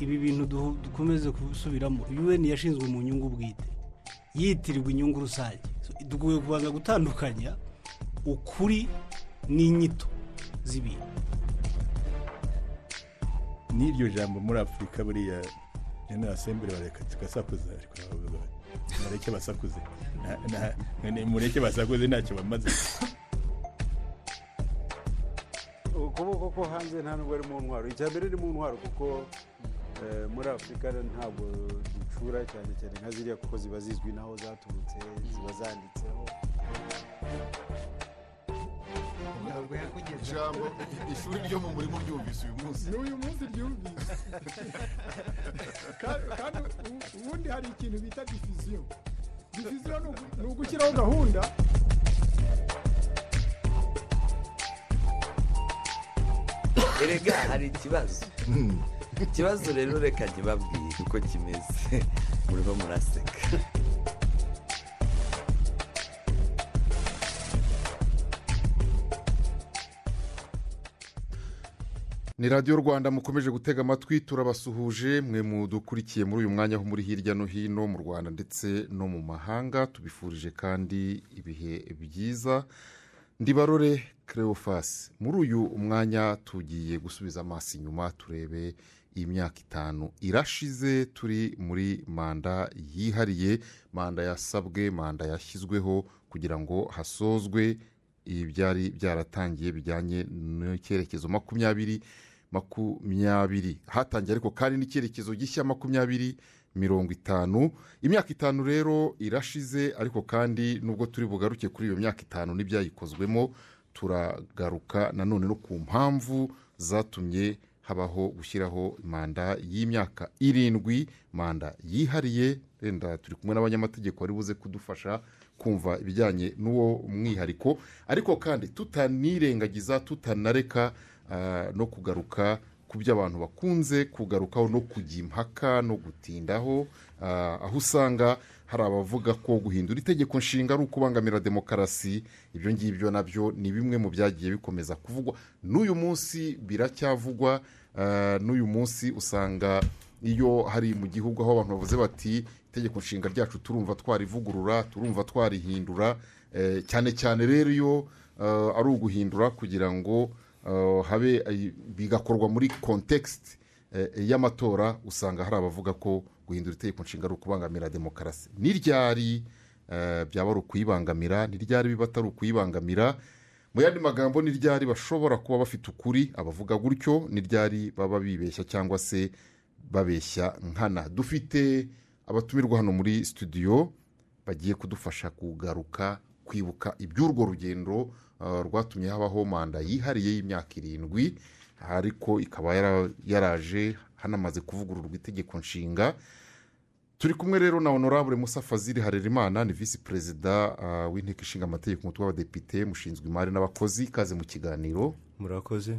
ibi bintu du- dukomeze gusubiramo un yashinzwe mu nyungu bwite. Yitirirwa inyungu rusange. So, dukwiye kubanza gutandukanya ukuri n'inyito z'ibintu. N'iryo jambo muri afurika buriya ariko baravuga bati, mureke basakuze. Mureke basakuze ntacyo bamaze. Ukuboko ko hanze nta nubwo ari mu ntwaro. Icya mbere ni mu ntwaro kuko muri afurika ntabwo ducura cyane cyane nka ziriya kuko ziba zizwi n'aho zaturutse ziba zanditseho. Ijambo ishuri ryo mu murimo ryumvise uyu munsi. N'uyu munsi ryumvise. Ka- kandi ubundi hari ikintu bita difiziyo difiziyo ni ugu- ni ugushyiraho gahunda. Erega hari ikibazo. Ikibazo rero reka ntibabwire uko kimeze. Murimo muraseka. Ni radiyo rwanda mukomeje gutega amatwi turabasuhuje. Mwe mudukurikiye muri uyu mwanya aho muri hirya no hino mu rwanda ndetse no mu mahanga. Tubifurije kandi ibihe byiza. Ndibarore kereyofasi muri uyu mwanya tugiye gusubiza amaso inyuma turebe imyaka itanu. Irashize turi muri manda yihariye manda yasabwe manda yashyizweho kugira ngo hasozwe ibyari byaratangiye bijyanye n'icyerekezo makumyabiri makumyabiri. Hatangiye ariko kandi n'icyerekezo gishya makumyabiri mirongo itanu. Imyaka itanu rero irashize ariko kandi nubwo turi bugaruke kuri iyo myaka itanu n'ibyayikozwemo turagaruka nanone no ku mpamvu zatumye habaho gushyiraho manda y'imyaka irindwi manda yihariye. Wenda turi kumwe n'abanyamategeko bari buze kudufasha kumva ibijyanye n'uwo mwihariko. Ariko kandi tutanirengagiza tutanareka ah, no kugaruka ku byo abantu bakunze kugarukaho no kujya impaka no gutindaho. Ah, aho usanga hari abavuga ko guhindura itegeko nshinga ari ukubangamira demokarasi. Ibyo ngibyo na byo ni bimwe mu byagiye bikomeza kuvugwa. N'uyu munsi biracyavugwa n'uyu munsi usanga iyo hari mu gihugu aho abantu bavuze bati itegeko nshinga ryacu turumva twarivugurura turumva twarihindura. Eh, cyane cyane rero iyo eh, ari uguhindura kugira ngo eh, habe eh, bigakorwa muri kontekisiti y'amatora usanga hari abavuga ko guhindura itegeko nshinga ari ukubangamira demokarasi. N'iryari eh, byaba ari ukuyibangamira n'iryari biba atari ukuyibangamira mu yandi magambo n'iryari bashobora kuba bafite ukuri? Abavuga gutyo n'iryari baba bibeshya cyangwa se babeshya nkana? Dufite abatumirwa hano muri studio bagiye kudufasha kugaruka kwibuka iby'urwo rugendo uh, rwatumye habaho manda yihariye y'imyaka irindwi ariko ikaba yara- yaraje hanamaze kuvugururwa itegeko nshinga. Turi kumwe rero na honorable musa fazili harerimana ni visi perezida uh, w'inteko ishinga amategeko umutwe w'abadepite mushinzwe imari n'abakozi ikaze mu kiganiro. Murakoze.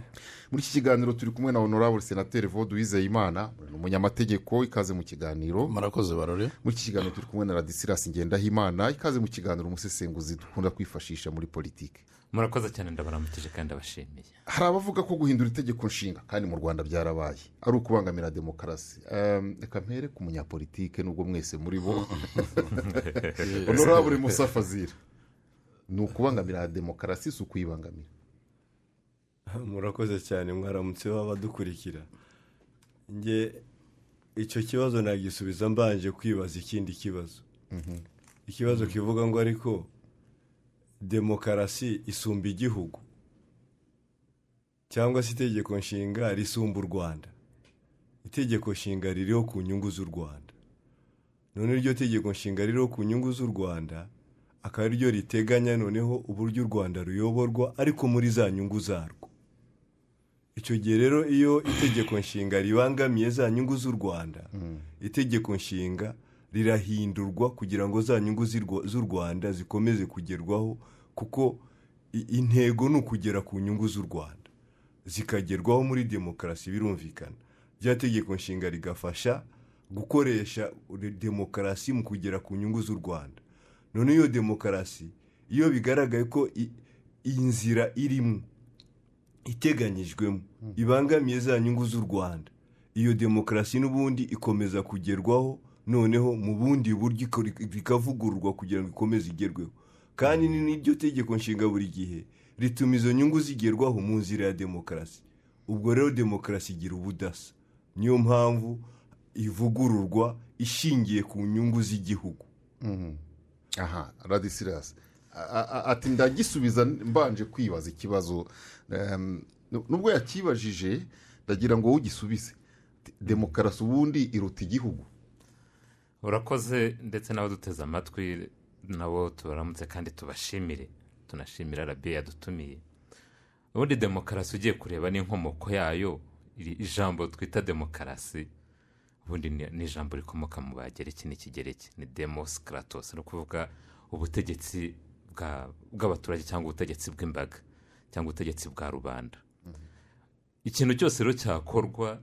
Muri iki kiganiro turi kumwe na honorable senateri vode uwizeyimana ni umunyamategeko ikaze mu kiganiro. Murakoze barore. Muri iki kiganiro turi kumwe na radisirasi ngendahimana ikaze mu kiganiro umusesenguzi dukunda kwifashisha muri politiki. Murakoze cyane ndabaramukije kandi ndabashimiye. Hari abavuga ko guhindura itegeko nshinga kandi mu rwanda byarabaye. Ari ukubangamira demokarasi. Em, reka mpere ku munyapolitike nubwo mwese muri bo. Honorable musa fazil ni ukubangamira demokarasi si ukuyibangamira murakoze cyane mwaramutse abadukurikira nge icyo kibazo nagisubiza mbanje kwibaza ikindi kibazo. Ikibazo kivuga ngo ariko demokarasi isumba igihugu. Cyangwa se itegeko nshinga risumba u rwanda. Itegeko nshinga ririho ku nyungu z'u rwanda. None iryo tegeko nshinga ririho ku nyungu z'u rwanda akaba ari ryo riteganya noneho uburyo u rwanda ruyoborwa ariko muri za nyungu zarwo. Icyo gihe rero iyo itegeko nshinga ribangamiye za nyungu z'u rwanda itegeko nshinga rirahindurwa kugira ngo za nyungu z'u rwanda zikomeze kugerwaho kuko intego ni ukugera ku nyungu z'u rwanda. Zikagerwaho muri demokarasi birumvikana. Rya tegeko nshinga rigafasha gukoresha demokarasi mu kugera ku nyungu z'u rwanda. None iyo demokarasi iyo bigaragaye ko iyi nzira irimo iteganyijwemo ibangamiye za nyungu z'u rwanda iyo demokarasi n'ubundi ikomeza kugerwaho noneho mu bundi buryo ikora- ikavugururwa kugira ngo ikomeze igerweho. Kandi ni n'iryo tegeko nshinga buri gihe rituma izo nyungu zigerwaho mu nzira ya demokarasi. Ubwo rero demokarasi igira ubudasa. Niyo mpamvu ivugururwa ishingiye ku nyungu z'igihugu. Aha radisirasi ati ndagisubiza mbanje kwibaza ikibazo nubwo yakibajije ndagira ngo ugisubize. Demokarasi ubundi iruta igihugu. Urakoze ndetse n'abo duteze amatwi nabo tubaramutse kandi tubashimire. Tunashimira rabiya yadutumiye. Ubundi demokarasi ugiye kureba n'inkomoko yayo iri ijambo twita demokarasi. Ubundi ni ijambo rikomoka mu bagereki n'ikigereki. Ni demos kratos ni ukuvuga ubutegetsi bwa- bw'abaturage cyangwa ubutegetsi bw'imbaga cyangwa ubutegetsi bwa rubanda. Ikintu cyose rero cyakorwa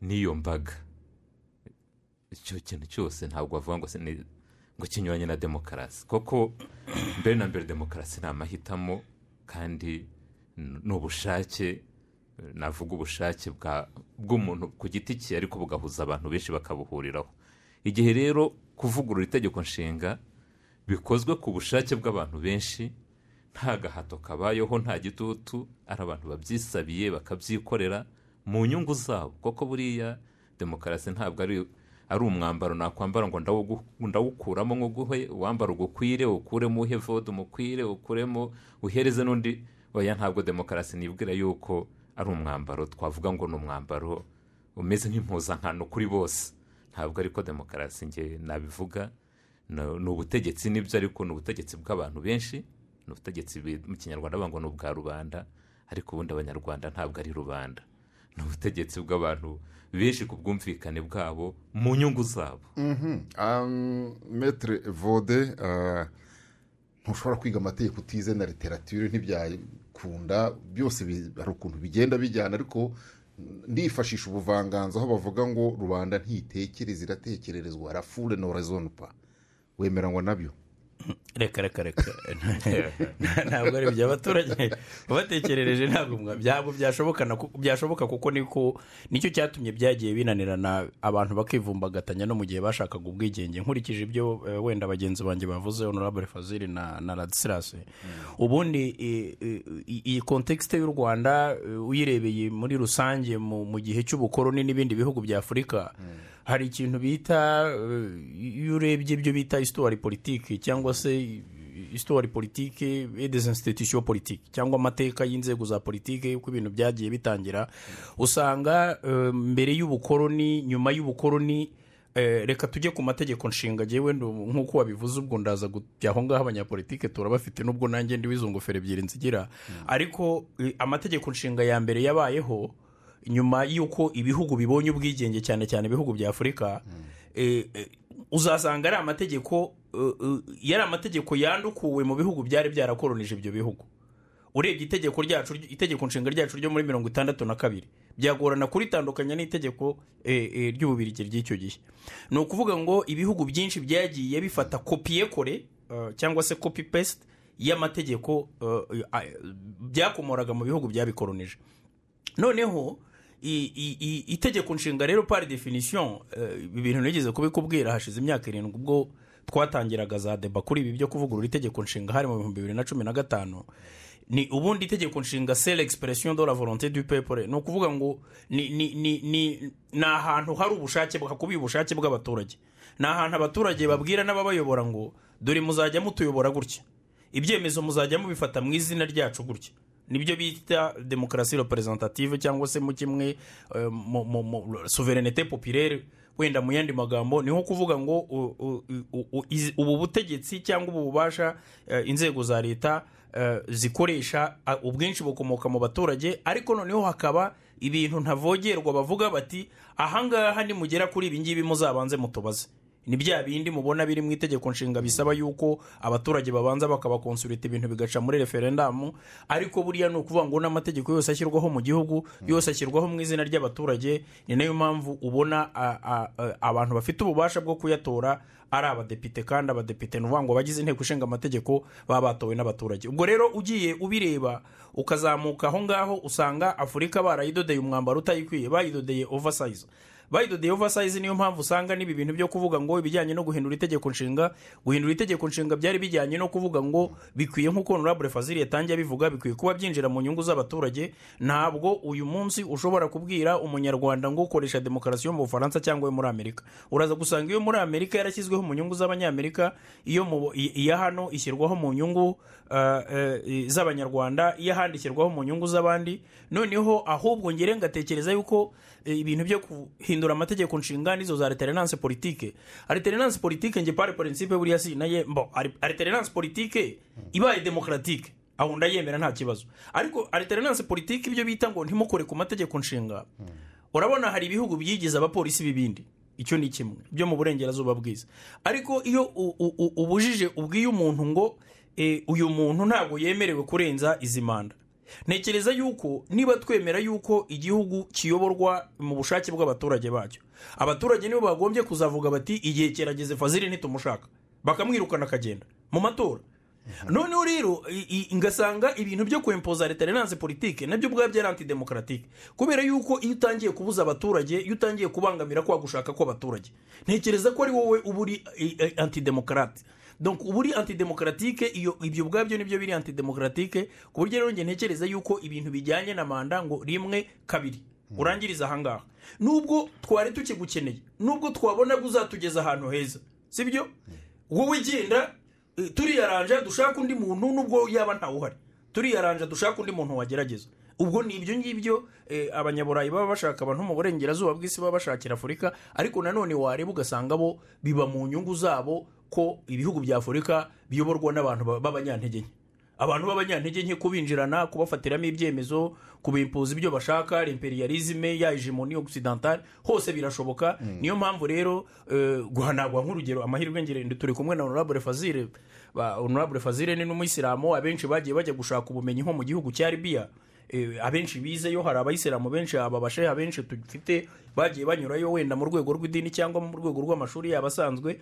n'iyo mbaga. Icyo kintu cyose ntabwo wavuga ngo ngo kinyuranye na demokarasi. Kuko mbere na mbere demokarasi ni amahitamo kandi ni ubushake navuga ubushake bw'umuntu ku giti cye ariko bugahuza abantu benshi bakabuhuriraho. Igihe rero kuvugurura itegeko nshinga bikozwe ku bushake bw'abantu benshi nta gahato kabayeho nta gitutu ari abantu babyisabiye bakabyikorera mu nyungu zabo. Kuko buriya demokarasi ntabwo ari ari umwambaro nakwambara ngo ndawukuramo nk'uguhe uwambara ugukwire ukuremo uhe vode umukwire ukuremo uhereze n'undi. Oya ntabwo demokarasi nibwira yuko ari umwambaro twavuga ngo ni umwambaro umeze nk'impuzankano kuri bose. Ntabwo ariko demokarasi nge nabivuga ni ubutegetsi ni byo ariko ni ubutegetsi bw'abantu benshi ni ubutegetsi mu kinyarwanda bavuga ngo ni ubwa rubanda ariko ubundi abanyarwanda ntabwo ari rubanda. ni ubutegetsi bw'abantu benshi ku bwumvikane bwabo mu nyungu zabo. Metere vode ah, ntushobora kwiga amategeko utize na literature ntibyakunda. Byose hari ukuntu bigenda bijyana ariko ndifashisha ubuvanganzo aho bavuga ngo rubanda ntitekereze iratekererezwa rafure no razone pa wemeranywa na byo. reka reka reka. Ntabwo ari ibyo abaturage batekerereje ntabwo ntabwo byashoboka kuko niko ni cyo cyatumye byagiye binanirana abantu bakivumbagatanya no mu gihe bashakaga ubwigenge. Nkurikije ibyo eh, wenda bagenzi banjye bavuze honorable fazili na na radisirasi ubundi iyi kontekisite y'u rwanda eh, uyirebeye muri rusange mu gihe cy'ubukoroni n'ibindi bihugu bya afurika hari ikintu bita eh, iyo urebye ibyo bita histoire politiki cyangwa se histoire politiki institutions politiki cyangwa amateka y'inzego za politiki uko ibintu byagiye bitangira usanga eh, mbere y'ubukoroni nyuma y'ubukoroni eh, reka tujye ku mategeko nshinga ngewe nk'uko wabivuze ubwo ndaza kujya aho ngaho abanyapolitike turabafite n'ubwo nanjye ndi wizo ngofero ebyiri nzigira. Ariko eh, amategeko nshinga ya mbere yabayeho nyuma y'uko ibihugu bibonye ubwigenge cyane cyane ibihugu bya afurika eh, uzasanga ari amategeko eh, eh, yari amategeko yandukuwe mu bihugu byari byarakoronije ibyo bihugu. Urebye itegeko ryacu itegeko nshinga ryacu ryo muri mirongo itandatu na kabiri byagorana kuritandukanya n'itegeko eh, eh, ry'ububirigi ry'icyo gihe. Ni ukuvuga ngo ibihugu byinshi byagiye bifata kopiye kore eh, cyangwa se kopi pesite y'amategeko byakomoraga mu bihugu byabikoronije noneho itegeko nshinga rero par definition eh, ibi bintu nigeze kubikubwira hashize imyaka irindwi ubwo twatangiraga za deba kuri ibi byo kuvugurura itegeko nshinga hari mu bihumbi bibiri na cumi na gatanu. Ni ubundi itegeko nshinga c'est l'expression de la volonté du peuple. Ni ukuvuga ngo ni ahantu hari ubushake hakubiye ubushake bw'abaturage. Ni ahantu abaturage babwira n'ababayobora ngo dore muzajya mutuyobora gutya. Ibyemezo muzajya mubifata mu izina ryacu gutya. Ni byo bita demokarasi representative cyangwa se mu kimwe eh, souveraineté populaire. Wenda mu yandi magambo ni nko kuvuga ngo ubu butegetsi cyangwa ubu bubasha eh, inzego za leta eh, zikoresha ubwinshi bukomoka mu baturage. Ariko noneho hakaba ibintu ntavogerwa bavuga bati ahangaha nimugera kuri ibi ngibi muzabanze mutubaze. Ni bya bindi mubona biri mu itegeko nshinga bisaba yuko abaturage babanza bakabakonsulita ibintu bigaca muri referendamu ariko buriya ni ukuvuga ngo n'amategeko yose ashyirwaho mu gihugu yose ashyirwaho mu izina ry'abaturage ni na yo mpamvu ubona abantu bafite ububasha bwo kuyatora ari abadepite kandi abadepite ni ukuvuga ngo abagize inteko ishinga amategeko baba batowe n'abaturage. Ubwo rero ugiye ubireba ukazamuka aho ngaho usanga afurika barayidodeye umwambaro utayikwiye bayidodeye oversize bayidodeye oversize niyo mpamvu usanga n'ibi bintu byo kuvuga ngo ibijyanye no guhindura itegeko nshinga. Guhindura itegeko nshinga byari bijyanye no kuvuga ngo bikwiye nk'uko honorable fazil yatangiye abivuga bikwiye kuba byinjira mu nyungu z'abaturage. Ntabwo uyu munsi ushobora kubwira umunyarwanda ngo ukoresha demokarasi yo mu bufaransa cyangwa yo muri amerika. Uraza gusanga iyo muri amerika yarashyizweho mu nyungu z'abanyamerika iyo iya hano ishyirwaho mu nyungu uh, uh, z'abanyarwanda iyo ahandi ishyirwaho mu nyungu z'abandi. Noneho ahubwo ngere ngatekereza yuko ibintu byo guhindura amategeko nshinga nizo za alterenance politike. Alterenance politike nge pare principe buriya si naye mbo alterenance politike ibaye demokratike aho ndayemera nta kibazo. Ariko alterenance politike ibyo bita ngo ntimukore ku mategeko nshinga. Urabona hari ibihugu byigize abapolisi b'ibindi. Icyo ni kimwe byo mu burengerazuba bwiza. Ariko iyo ubujije ubwiye umuntu ngo eh, uyu muntu ntabwo yemerewe kurenza izi manda ntekereza yuko niba twemera yuko igihugu kiyoborwa mu bushake bw'abaturage bacyo. Abaturage nibo bagombye kuzavuga bati igihe kirageze fazili ntitumushaka bakamwirukana akagenda. Mu matora. Noneho rero ngasanga ibintu byo kwempoza alterenance politike na byo ubwabyo ari antidemokaratike kubera yuko iyo utangiye kubuza abaturage iyo utangiye kubangamira kwa gushaka kw'abaturage ntekereza ko ari wowe uba uri antidemokarate donc uba uri antidemokaratike iyo ibyo ubwabyo ni byo biri antidemokaratike ku buryo rero njye ntekereza yuko ibintu bijyanye na manda ngo rimwe kabiri. Urangiriza ahangaha nubwo twari tukigukeneye nubwo twabona ko uzatugeza ahantu heza sibyo? Wowe genda eh, turiyaranja dushaka undi muntu nubwo yaba ntawe uhari turiyaranja dushaka undi muntu wagerageza. Ubwo ni ibyo ngibyo eh, abanyaburayi baba bashaka abantu mu burengerazuba bw'isi baba bashakira afurika ariko nanone wareba ugasanga bo biba mu nyungu zabo ko ibihugu bya afurika biyoborwa n'abantu ba- b'abanyantege nke. Abantu b'abanyantege nke kubinjirana kubafatiramo ibyemezo kubimpuza ibyo bashaka imperialisme ya hegemoni occidentale hose birashoboka. Niyo mpamvu rero eh, guhanagwa nk'urugero amahirwe ngere turi kumwe na honorable fazile ba honorable fazile ni n'umuyisilamu abenshi bagiye bajya gushaka ubumenyi nko mu gihugu cya libiya Eh, abenshi bizeyo hari abayisilamu benshi aba basheha benshi dufite bagiye banyurayo wenda mu rwego rw'idini cyangwa mu rwego rw'amashuri yabo asanzwe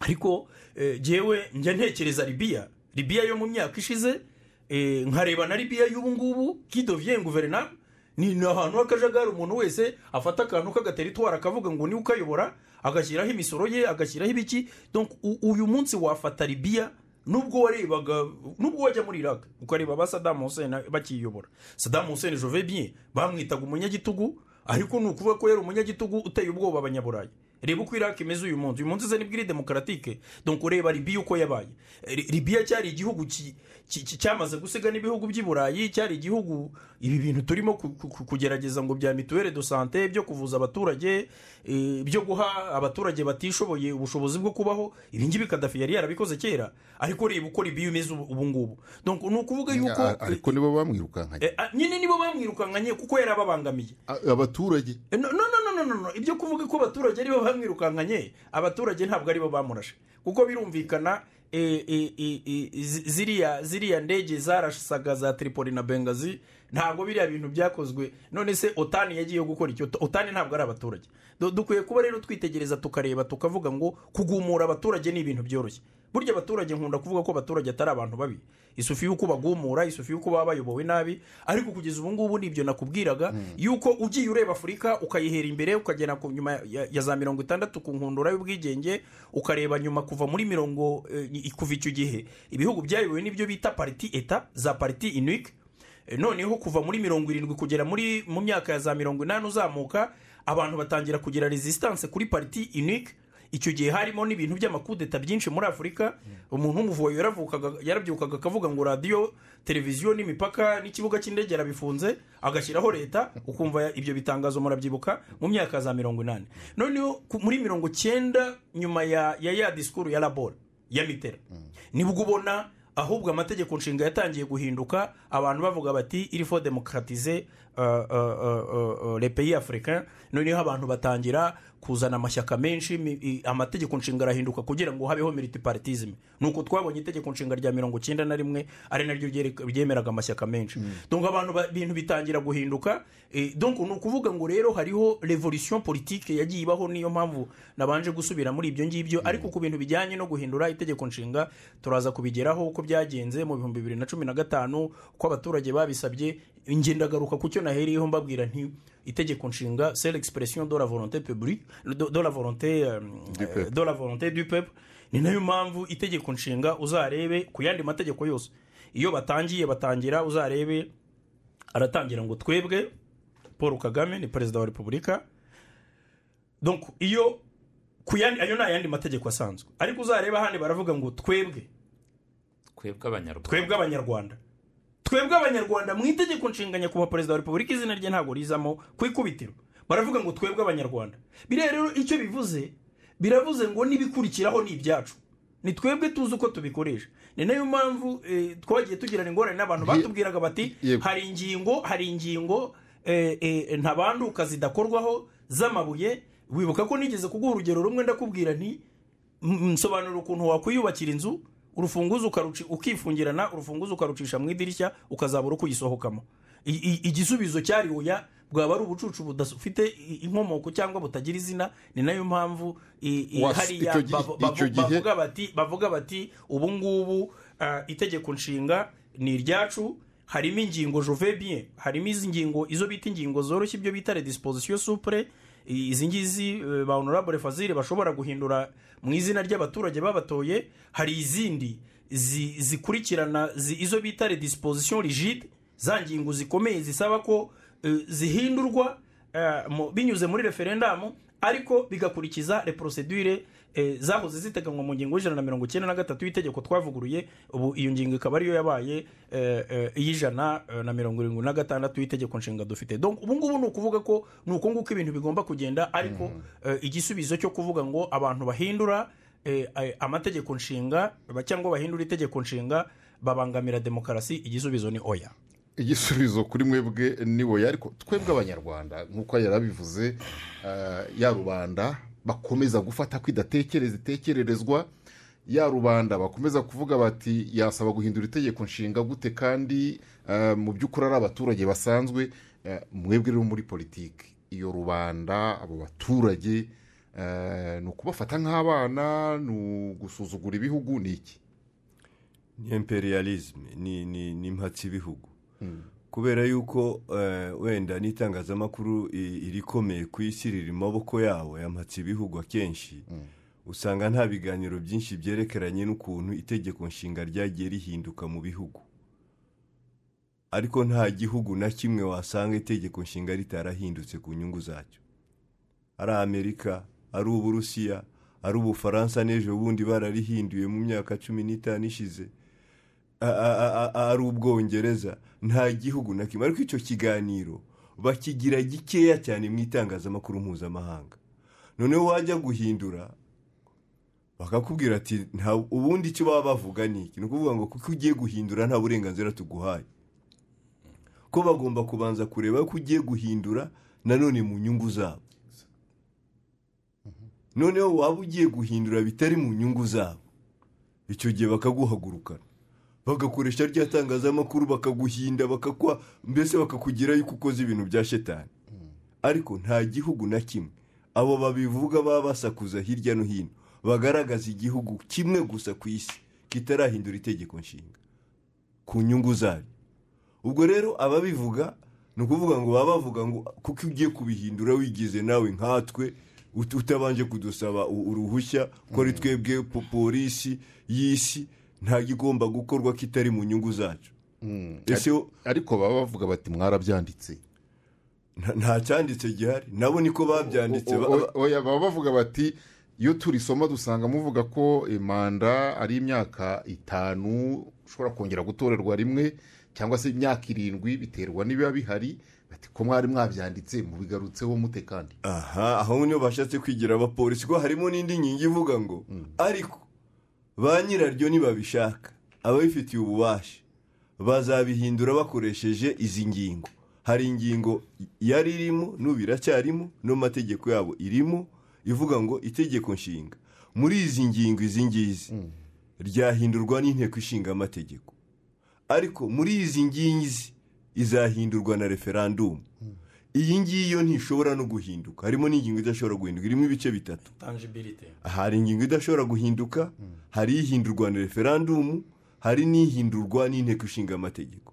ariko eh, jyewe njya ntekereza libiya libiya yo mu myaka ishize eh, nkareba na libiya y'ubu ngubu kidovye guverinoma. Ni ahantu h'akajagari umuntu wese afata akantu k'agateritwari akavuga ngo ni we ukayobora agashyiraho imisoro ye agashyiraho ibiki. Uyu munsi wafata libiya nubwo warebaga nubwo wajya muri iraq ukareba ba sadamu hussein bakiyobora. Sadamu hussein jove bamwitaga umunyagitugu. Ariko ni ukuvuga ko yari umunyagitugu uteye ubwoba abanyaburayi. Reba uko iraq imeze uyu munsi. Uyu munsi ze ni bwo iri demokaratike donc ureba libiya uko yabaye. Libiya cyari igihugu cyamaze gusiga n'ibihugu by'i burayi cyari igihugu ibi bintu turimo ku- ku- ku- kugerageza ngo bya mituwere de sante byo kuvuza abaturage byo guha abaturage batishoboye ubushobozi bwo kubaho ibi ngibi kadafi yari yarabikoze kera ariko reba uko libiya imeze ubu ubu ngubu. Ni ukuvuga yuko A- ariko nibo bamwirukankanye. Eh, ah, nyine nibo bamwirukankanye kuko yari ababangamiye. A- abaturage. No no no no no no ibyo kuvuga ko abaturage ari bo bamwirukankanye abaturage ntabwo ari bo bamurashe kuko birumvikana zi- ziriya ndege zarasaga za tripoli na bengazi ntabwo biriya bintu byakozwe. None se otani yagiye gukora icyo? Otani ntabwo ari abaturage. Du- dukwiye kuba rero twitegereza tukareba tukavuga ngo kugumura abaturage ni ibintu byoroshye. Burya abaturage nkunda kuvuga ko abaturage atari abantu babi. Isufi y'uko bagumura isufi y'uko baba bayobowe nabi ariko kugeza ubu ngubu ni byo nakubwiraga yuko ugiye ureba afurika ukayihera imbere ukagera nyuma ya, za mirongo itandatu ku nkundura y'ubwigenge ukareba nyuma kuva muri mirongo eh, kuva icyo gihe. Ibihugu byayobowe n'ibyo bita pariti eta za pariti inuike Eh, noneho kuva muri mirongo irindwi kugera muri mu myaka ya za mirongo inani uzamuka abantu batangira kugira resistance kuri pariti unique. Icyo gihe harimo n'ibintu by'amakudeta byinshi muri afurika umuntu yaravukaga yarabyukaga akavuga ngo radiyo televiziyo n'imipaka n'ikibuga cy'indege yarabifunze agashyiraho leta ukumva ibyo bitangazo murabyibuka mu myaka ya za mirongo inani. Noneho muri mirongo cyenda nyuma ya ya ya disikuru ya labora ya mitera ni bwo ubona ahubwo amategeko nshinga yatangiye guhinduka abantu bavuga bati iri fo demokaratize le pays noneho abantu batangira kuzana amashyaka menshi amategeko nshinga arahinduka kugira ngo habeho militiparitizme nuko twabonye itegeko nshinga rya mirongo icyenda na rimwe ari naryo ryemeraga amashyaka menshi. Donc abantu ba- ibintu bitangira guhinduka eh, donc ni ukuvuga ngo rero hariho revolution politique yagiye ibaho niyo mpamvu nabanje gusubira muri ibyo ngibyo. Ariko ku bintu bijyanye no guhindura itegeko nshinga turaza kubigeraho uko byagenze mu bihumbi bibiri na cumi na gatanu uko abaturage babisabye. Njye ndagaruka ku cyo nahereyeho mbabwira nti itegeko nshinga c'est l'expression de la volonté publique de, de la volonté Du peuple. de la volonté du peuple ni na yo mpamvu itegeko nshinga uzarebe ku yandi mategeko yose. Iyo batangiye batangira uzarebe aratangira ngo twebwe paul kagame ni perezida wa repubulika. Donc iyo ku yandi ayo ni ayandi mategeko asanzwe. Ariko uzareba ahandi baravuga ngo twebwe. Twebwe abanyarwanda. Twebwe abanyarwanda mu itegeko nshinga nyakubahwa perezida wa repubulika izina rye ntabwo rizamo ku ikubitiro baravuga ngo twebwe abanyarwanda. Biriya rero icyo bivuze biravuze ngo n'ibikurikiraho ni ibyacu. Ni twebwe tuzi uko tubikoresha. Ni na yo mpamvu eh, twagiye tugirana ingorane n'abantu. Batubwiraga bati hari ingingo hari ingingo eh, eh, ntabanduka zidakorwaho z'amabuye. Wibuka ko nigeze kuguha urugero rumwe ndakubwira nti nsobanura ukuntu wakwiyubakira inzu urufunguzo ukifungirana urufunguzo ukarucisha mu idirishya ukazabura uko uyisohokamo igisubizo cyari oya bwaba ari ubucucu budafite inkomoko cyangwa butagira izina ni na yo mpamvu hariya bavuga bati bavuga bati ubu ngubu itegeko nshinga ni iryacu harimo ingingo jove bien harimo izi ngingo izo bita ingingo zoroshye ibyo bita redisposition supre I- izi ngizi eh, ba honorable fazile bashobora guhindura mu izina ry'abaturage babatoye hari izindi zi- zikurikirana zi- izo bita redisposition rigide za ngingo zikomeye zisaba ko eh, zihindurwa eh, binyuze muri referendamu ariko bigakurikiza reprosedure eh, zahoze ziteganywa mu ngingo y'ijana na mirongo icyenda na gatatu y'itegeko twavuguruye ubu iyo ngingo ikaba ariyo yabaye eh, eh, iy'ijana na mirongo irindwi na gatandatu y'itegeko nshinga dufite. Ubu ngubu ni ukuvuga ko ni uko nguko ibintu bigomba kugenda ariko eh, igisubizo cyo kuvuga ngo abantu bahindura amategeko nshinga cyangwa bahindura itegeko nshinga babangamira demokarasi igisubizo ni oya. Igisubizo kuri mwebwe ni wowe ariko twebwe abanyarwanda nk'uko yarabivuze ya rubanda bakomeza gufata ko idatekereza itekererezwa ya rubanda. Bakomeza kuvuga bati yasaba guhindura itegeko nshinga gute kandi eh, mu by'ukuri ari abaturage basanzwe eh, mwebwe rero muri politiki. Iyo rubanda abo baturage eh, ni ukubafata nk'abana ni ugusuzugura ibihugu ni iki? Ni imperialisme ni ni ni mpatsibihugu. Kubera yuko eh, wenda n'itangazamakuru irikomeye ku isi riri mu maboko yabo ya mpatsibihugu akenshi usanga nta biganiro byinshi byerekeranye n'ukuntu itegeko nshinga ryagiye rihinduka mu bihugu. Ariko nta gihugu na kimwe wasanga itegeko nshinga ritarahindutse ku nyungu zacyo. Ari amerika ari uburusiya ari ubufaransa n'ejo bundi bararihinduye mu myaka cumi n'itanu ishize. Ari ubwongereza. Nta gihugu na kimwe. Ariko icyo kiganiro bakigira gikeya cyane mu itangazamakuru mpuzamahanga. Noneho wajya guhindura bakakubwira ati nta ubundi icyo baba bavuga ni iki? Ni ukuvuga ngo kuko ugiye guhindura nta burenganzira tuguhaye. Ko bagomba kubanza kureba ko ugiye guhindura nanone mu nyungu zabo. Noneho waba ugiye guhindura bitari mu nyungu zabo. Icyo gihe bakaguhagurukana. Bagakoresha rya tangazamakuru bakaguhinda bakakwa mbese bakakugira yuko ukoze ibintu bya shetani. Ariko nta gihugu na kimwe. Abo babivuga baba basakuza hirya no hino. Bagaragaza igihugu kimwe gusa ku isi kitarahindura itegeko nshinga. Ku nyungu zaryo. Ubwo rero ababivuga ni ukuvuga ngo baba bavuga ngo kuko ugiye kubihindura wigize nawe nkatwe? Ut- utabanje kudusaba uruhushya? Ko ari twebwe po- polisi y'isi? Nta gigomba gukorwa kitari mu nyungu zacu. Ese wo- ariko baba bavuga bati mwarabyanditse nta- cyanditse gihari. Nabo niko babyanditse. Baba bavuga bati iyo turisoma dusanga muvuga ko manda ari imyaka itanu ushobora kongera gutorerwa rimwe cyangwa se imyaka irindwi biterwa n'ibiba bihari. Bati ko mwari mwabyanditse mubigarutseho mute kandi? Aha aho niyo bashatse kwigira abapolisi ko harimo n'indi nkingi ivuga ngo ariko ba nyiraryo nibabishaka ababifitiye ububasha bazabihindura bakoresheje izi ngingo. Hari ingingo yari irimo n'ubu iracyarimo no mu mategeko yabo irimo ivuga ngo itegeko nshinga. Muri izi ngingo izi ngizi ryahindurwa n'inteko ishinga amategeko. Ariko muri izi ngizi izahindurwa na referandumu. Iyi ngiyi yo ntishobora no guhinduka. Harimo n'ingingo idashobora guhinduka. Irimo ibice bitatu. Hari ingingo idashobora guhinduka hari ihindurwa na referandumu hari n'ihindurwa n'inteko ishinga amategeko.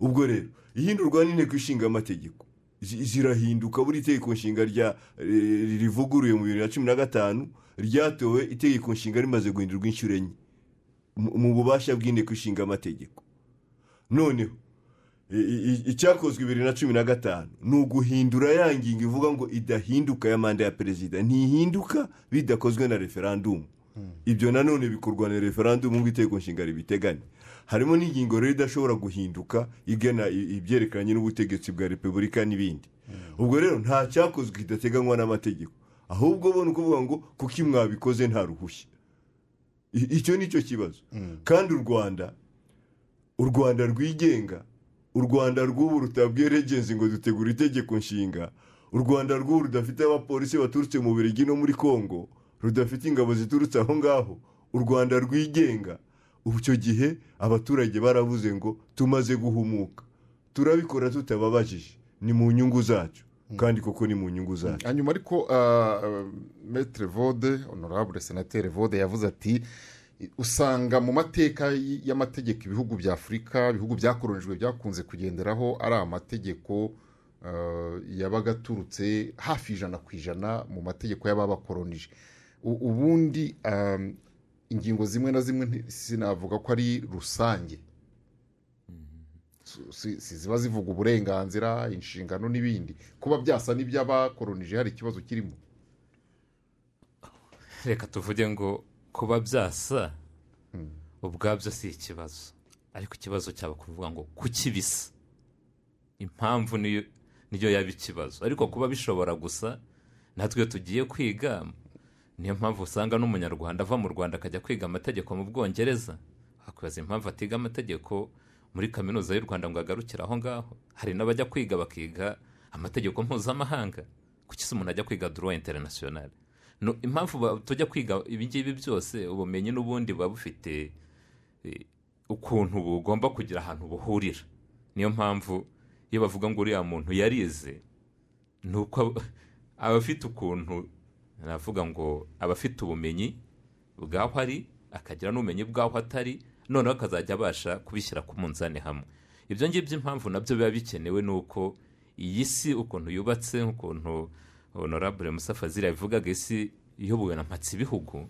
Ubwo rero ihindurwa n'inteko ishinga amategeko zi- zirahinduka buri itegeko nshinga rya eh, rivuguruye mu bibiri na cumi na gatanu ryatowe itegeko nshinga rimaze guhindurwa inshuro enye mu- bubasha bw'inteko ishinga amategeko. Noneho icyakozwe bibiri na cumi na gatanu. Ni uguhindura ya ngingo ivuga ngo idahinduka ya manda ya perezida. Ntihinduka bidakozwe na referandumu ibyo nanone bikorwa na referandumu ngo itegeko nshinga ribiteganya harimo n'ingingo rero idashobora guhinduka igena i- ibyerekeranye n'ubutegetsi bwa repubulika n'ibindi. Ubwo rero nta cyakozwe kidateganywa n'amategeko. Ahubwo bo ni ukuvuga ngo kuko mwabikoze nta ruhushya? Icyo ni cyo kibazo. Kandi u rwanda u rwanda rwigenga u rwanda rw'ubu rutabwiye regenzi ngo dutegura itegeko nshinga. U rwanda rw'ubu rudafite abapolisi baturutse mu birigi no muri congo rudafite ingabo ziturutse aho ngaho. U rwanda rwigenga. Ubu icyo gihe abaturage baravuze ngo tumaze guhumuka. Turabikora tutababajije. Ni mu nyungu zacu. Kandi koko ni mu nyungu zacu. Hanyuma ariko metere vode honorable senateri vode yavuze ati usanga mu mateka y'amategeko ibihugu bya afurika ibihugu byakoronijwe byakunze kugenderaho ari amategeko eh, yabaga aturutse hafi ijana ku ijana mu mategeko y'ababakoronije. Ubundi um, ingingo zimwe na zimwe sinavuga ko ari rusange. Si ziba zivuga uburenganzira inshingano n'ibindi. Kuba byasa n'iby'abakoronije hari ikibazo kirimo? Reka tuvuge ngo kuba byasa ubwabyo si ikibazo. Ariko ikibazo cyaba kuvuga ngo kuki bisa? Impamvu niyo yaba ikibazo. Ariko kuba bishobora gusa natwe tugiye kwiga niyo mpamvu usanga n'umunyarwanda ava mu rwanda akajya kwiga amategeko mu bwongereza. Wakwibaza impamvu atiga amategeko muri kaminuza y'u rwanda ngo agarukire aho ngaho. Hari n'abajya kwiga bakiga amategeko mpuzamahanga. Kuki se umuntu ajya kwiga droit international? no, impamvu tujya kwiga ibi ngibi byose ubumenyi n'ubundi buba bufite eh, ukuntu bugomba kugira ahantu buhurira. Niyo mpamvu iyo bavuga ngo uriya muntu yarize ni uko aba- afite ukuntu navuga ngo aba afite ubumenyi bw'aho ari akagira n'ubumenyi bw'aho atari noneho akazajya abasha kubishyira ku munzani hamwe. Ibyo ngibyo impamvu na byo biba bikenewe ni uko iyi si ukuntu yubatse nk'ukuntu honorable musa fazil yabivugaga isi iyobowe na mpatsi ibihugu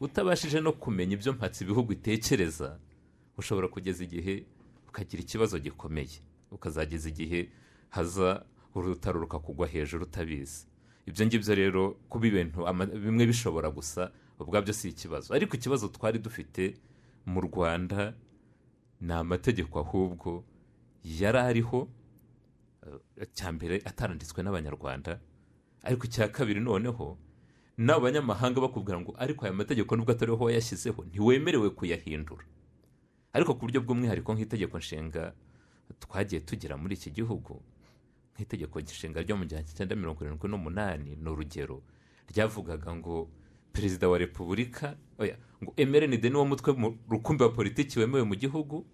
utabashije no kumenya ibyo mpatsi ibihugu itekereza ushobora kugeza igihe ukagira ikibazo gikomeye. Ukazageza igihe haza urutaro rukakugwa hejuru utabizi. Ibyo ngibyo rero kuba ibintu bimwe bishobora gusa ubwabyo si ikibazo. Ariko ikibazo twari dufite mu rwanda ni amategeko ahubwo yari ariho eh, mbere ataranditswe n'abanyarwanda ariko icya kabiri noneho n'abo banyamahanga bakubwira ngo ariko aya mategeko nubwo atari wowe wayashyizeho ntiwemerewe kuyahindura. Ariko ku buryo bw'umwihariko nk'itegeko nshinga twagiye tugira muri iki gihugu nk'itegeko nshinga ryo mu gihumbi cyenda mirongo irindwi n'umunani ni urugero ryavugaga ngo perezida wa repubulika oya ngo emerenide niwo mutwe mu- rukumbi wa politiki wemewe mu gihugu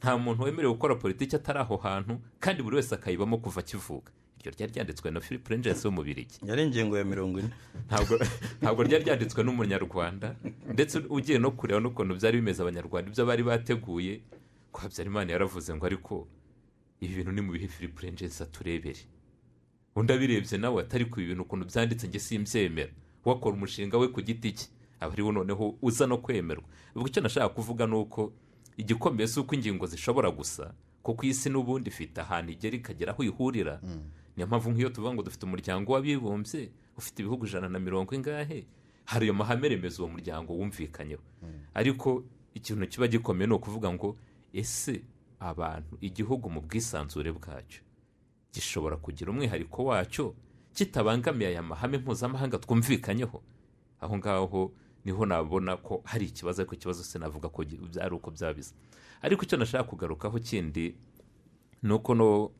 nta muntu wemerewe gukora politiki atari aho hantu kandi buri wese akayibamo kuva akivuka iryo ryari ryanditswe na philip rangers wo mu birigi yari ingingo ya mirongo ine. Ntabwo ntabwo ryari ryanditswe n'umunyarwanda. Ndetse ugiye no kureba n'ukuntu byari bimeze abanyarwanda ibyo bari bateguye ko habyarimana yaravuze ngo ariko ibi bintu ni mu bihe philip rangers aturebere. Undi abirebye nawe atari ku ibintu ukuntu byanditse njye simbyemera. Wakora umushinga we ku giti cye aba ari wo noneho uza no kwemerwa. Ubwo icyo nashaka kuvuga ni uko igikomeye si uko ingingo zishobora gusa kuko isi n'ubundi ifite ahantu igera ikagera aho ihurira. Niyo mpamvu nk'iyo tuvuga ngo dufite umuryango w'abibumbye ufite ibihugu ijana na mirongo ingahe hari ayo mahame remezo uwo muryango wumvikanyeho. Ariko ikintu kiba gikomeye ni ukuvuga ngo ese abantu igihugu mu bwisanzure bwacyo gishobora kugira umwihariko wacyo kitabangamiye aya mahame mpuzamahanga twumvikanyeho? Aho ngaho ni ho nabona ko hari ikibazo ariko ikibazo sinavuga ko byari uko byabize. Ariko icyo nashaka kugarukaho kindi ni uko no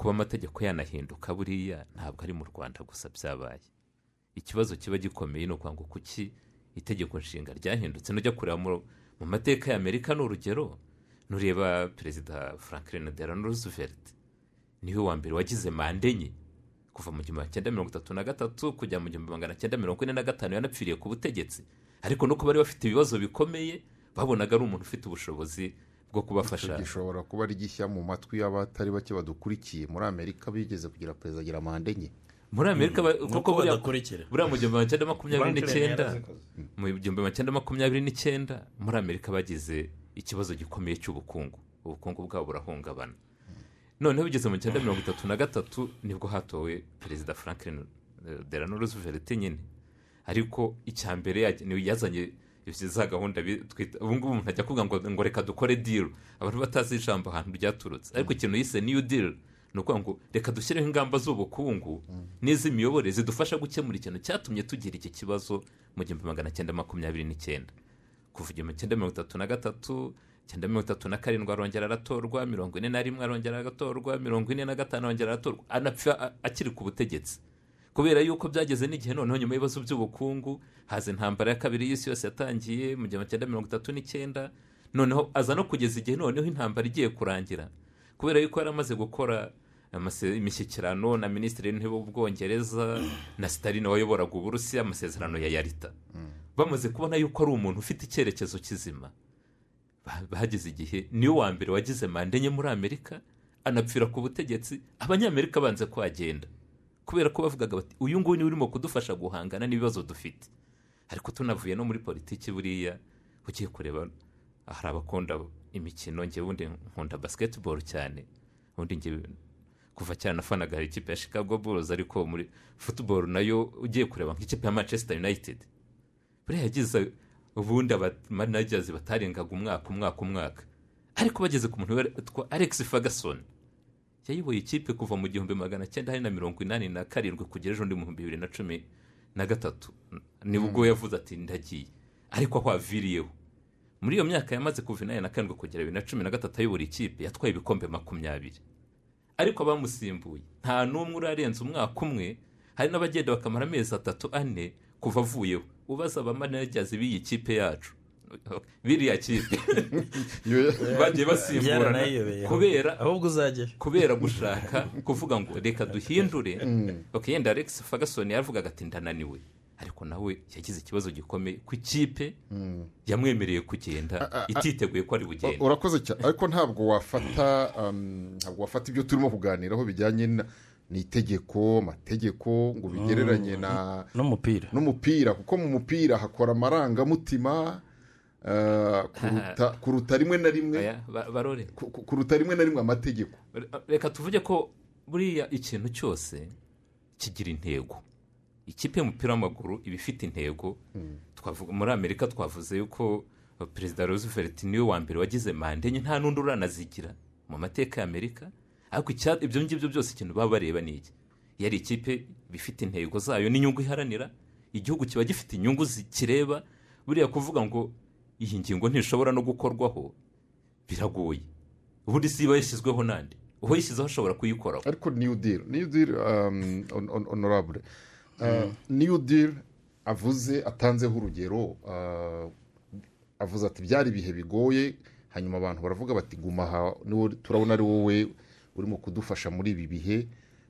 kuba amategeko yanahinduka buriya ntabwo ari mu rwanda gusa byabaye. Ikibazo kiba gikomeye ni ukuvuga ngo kuki itegeko nshinga ryahindutse? Nujya kureba mu mateka y'amerika ni urugero nureba perezida franklin delano roosevelt ni we wa mbere wagize manda enye kuva mu gihumbi cyenda mirongo itatu na gatatu kujya mu gihumbi magana cyenda mirongo ine na gatanu yanapfiriye ku butegetsi. Ariko nuko bari bafite ibibazo bikomeye babonaga ari umuntu ufite ubushobozi bwo kubafasha. Gishobora kuba ari gishya mu matwi y'abatari bake badukurikiye. Muri amerika bigeze kugira perezida agira manda enye. Muri amerika Nuko kuko buriya badakurikira. buriya mu gihumbi magana cyenda makumyabiri n'icyenda mu gihumbi magana cyenda makumyabiri n'icyenda muri amerika bagize ikibazo gikomeye cy'ubukungu. Ubukungu bwabo burahungabana. Noneho bigeze mu cyenda mirongo itatu na gatatu ni bwo hatowe perezida franklin eh, delano roosevelt nyine. Ariko icya mbere yaj- yazanye za gahunda ubu ngubu umuntu ajya kuvuga ngo reka dukore deal. Abantu batazi ijambo ahantu ryaturutse. Ariko ikintu yise new deal ni ukuvuga ngo reka dushyireho ingamba z'ubukungu n'iz'imiyoborere zidufasha gukemura ikintu cyatumye tugira iki kibazo mu gihumbi magana cyenda makumyabiri n'icyenda. Kuva igihumbi cyenda mirongo itatu na gatatu cyenda mirongo itatu na karindwi arongera aratorwa mirongo ine na rimwe arongera aratorwa mirongo ine na gatanu arongera aratorwa. Anapfa akiri ku butegetsi. Kubera yuko byageze n'igihe noneho nyuma y'ibibazo by'ubukungu haza intambara ya kabiri y'isi yose yatangiye mu gihumbi cyenda mirongo itatu n'icyenda noneho aza no kugeza igihe noneho intambara igiye kurangira. Kubera yuko yari amaze gukora imishyikirano na minisitiri w'intebe w'ubwongereza na sitaline wayoboraga uburusiya amasezerano ya yarita. Bamaze kubona yuko ari umuntu ufite icyerekezo kizima. Ba- bahageze igihe ni we wa mbere wagize manda enye muri amerika anapfira ku butegetsi abanyamerika banze kuhagenda. Kubera ko bavugaga bati uyu nguyu ni we urimo kudufasha guhangana n'ibibazo dufite. Ariko tunavuye no muri politiki buriya ugiye kureba hari abakunda imikino njye wundi nkunda basketball cyane ubundi njye kuva cyane nafanaga hari ikipe ya chicago bulls ariko muri football na yo ugiye kureba nk'ikipe ya manchester united. Buriya yagize ubundi abamanagers batarengaga umwaka umwaka umwaka. Ariko bageze ku muntu witwa alex ferguson. Yayoboye ikipe kuva mu gihumbi magana cyenda na mirongo inani na karindwi kugera ejo mu bihumbi bibiri na cumi na gatatu. Nibwo yavuze ati ndagiye. Ariko aho aviriyeho. Muri iyo myaka yamaze kuva inani na karindwi kugera bibiri na cumi na gatatu ayobora ikipe yatwaye ibikombe makumyabiri. Ariko abamusimbuye nta n'umwe urarenza umwaka umwe hari n'abagenda bakamara amezi atatu ane kuva avuyeho. Ubaza abamanagers b'iyi kipe yacu. Biriya kipe bagiye basimburana kubera ahubwo uzajyayo kubera gushaka kuvuga ngo reka duhindure bakagenda alex ferguson yavugaga ati ndananiwe ariko nawe yagize ikibazo gikomeye ku ikipe yamwemereye kugenda ititeguye ko ari bugende urakoze cyane ariko ntabwo wafata ntabwo wafata ibyo turimo kuganiraho bijyanye na- n'itegeko amategeko ngo bigereranye na n'umupira n'umupira kuko mu mupira hakora amarangamutima kuruta, kuruta rimwe na rimwe. Kuruta rimwe na rimwe amategeko. Reka tuvuge ko buriya ikintu cyose kigira intego. Ikipe y'umupira w'amaguru iba ifite intego. Twavuga muri amerika twavuze yuko perezida roosevelt ni we wa mbere wagize manda enye nta n'undi uranazigira mu mateka y'amerika ariko icya- ibyo ngibyo byose ikintu baba bareba ni iki? Iyo ari ikipe iba ifite intego zayo n'inyungu iharanira. Igihugu kiba gifite inyungu zikireba. Buriya kuvuga ngo iyi ngingo ntishobora no gukorwaho. Biragoye. Ubundi si iba yashyizweho nande? Uwayishyizeho ashobora kuyikoraho. Ariko new deal new deal um, on, on, honorable uh, new deal avuze atanzeho urugero uh, avuze ati byari ibihe bigoye? Hanyuma abantu baravuga bati guma aha turabona ari wowe urimo kudufasha muri ibi bihe.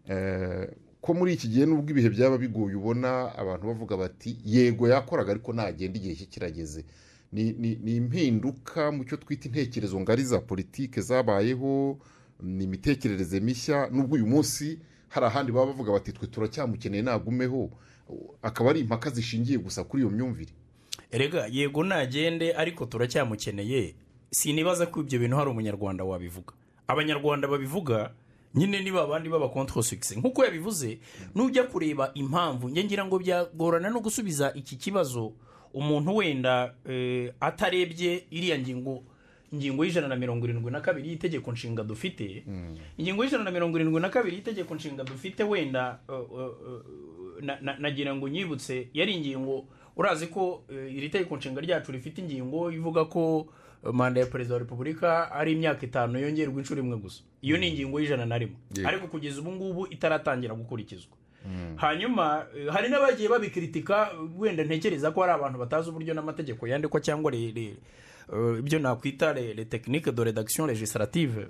Eh, ko muri iki gihe nubwo ibihe byaba bigoye ubona abantu bavuga bati yego yakoraga ariko nagenda igihe cye kirageze ni, impinduka mu cyo twita intekerezo ngari za politike zabayeho ni imitekerereze mishya nubwo uyu munsi hari ahandi baba bavuga bati twe turacyamukeneye nagumeho. Akaba ari impaka zishingiye gusa kuri iyo myumvire. Erega yego nagende ariko turacyamukeneye. Sinibaza ko ibyo bintu hari umunyarwanda wabivuga. Abanyarwanda babivuga nyine niba abandi baba kontrosugise nk'uko yabivuze nujya kureba impamvu ngira ngo byagorana no gusubiza iki kibazo. Umuntu wenda eh, atarebye iriya ngingo ingingo y'ijana na mirongo irindwi na kabiri y'itegeko nshinga dufite ingingo y'ijana na mirongo irindwi na kabiri y'itegeko nshinga dufite wenda na- na- nagira ngo nyibutse yari ingingo urazi ko eh, iri tegeko nshinga ryacu rifite ingingo ivuga ko eh, manda ya perezida wa repubulika ari imyaka itanu yongerwa inshuro imwe gusa. Iyo ni ingingo y'ijana na rimwe. Ariko kugeza ubu ngubu itaratangira gukurikizwa. Hanyuma eh, hari n'abagiye babikritika wenda ntekereza ko hari abantu batazi uburyo n'amategeko yandikwa cyangwa eh, ibyo nakwita le le technique de rédaction législative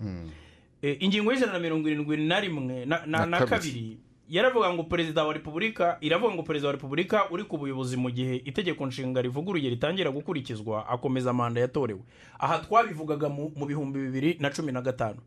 Eh, ingingo y'ijana na mirongo irindwi na rimwe na kabiri. Yaravuga ngo perezida wa repubulika iravuga ngo perezida wa repubulika uri ku buyobozi mu gihe itegeko nshinga rivuguruye ritangira gukurikizwa akomeza manda yatorewe. Aha twabivugaga mu bihumbi bibiri na cumi na gatanu.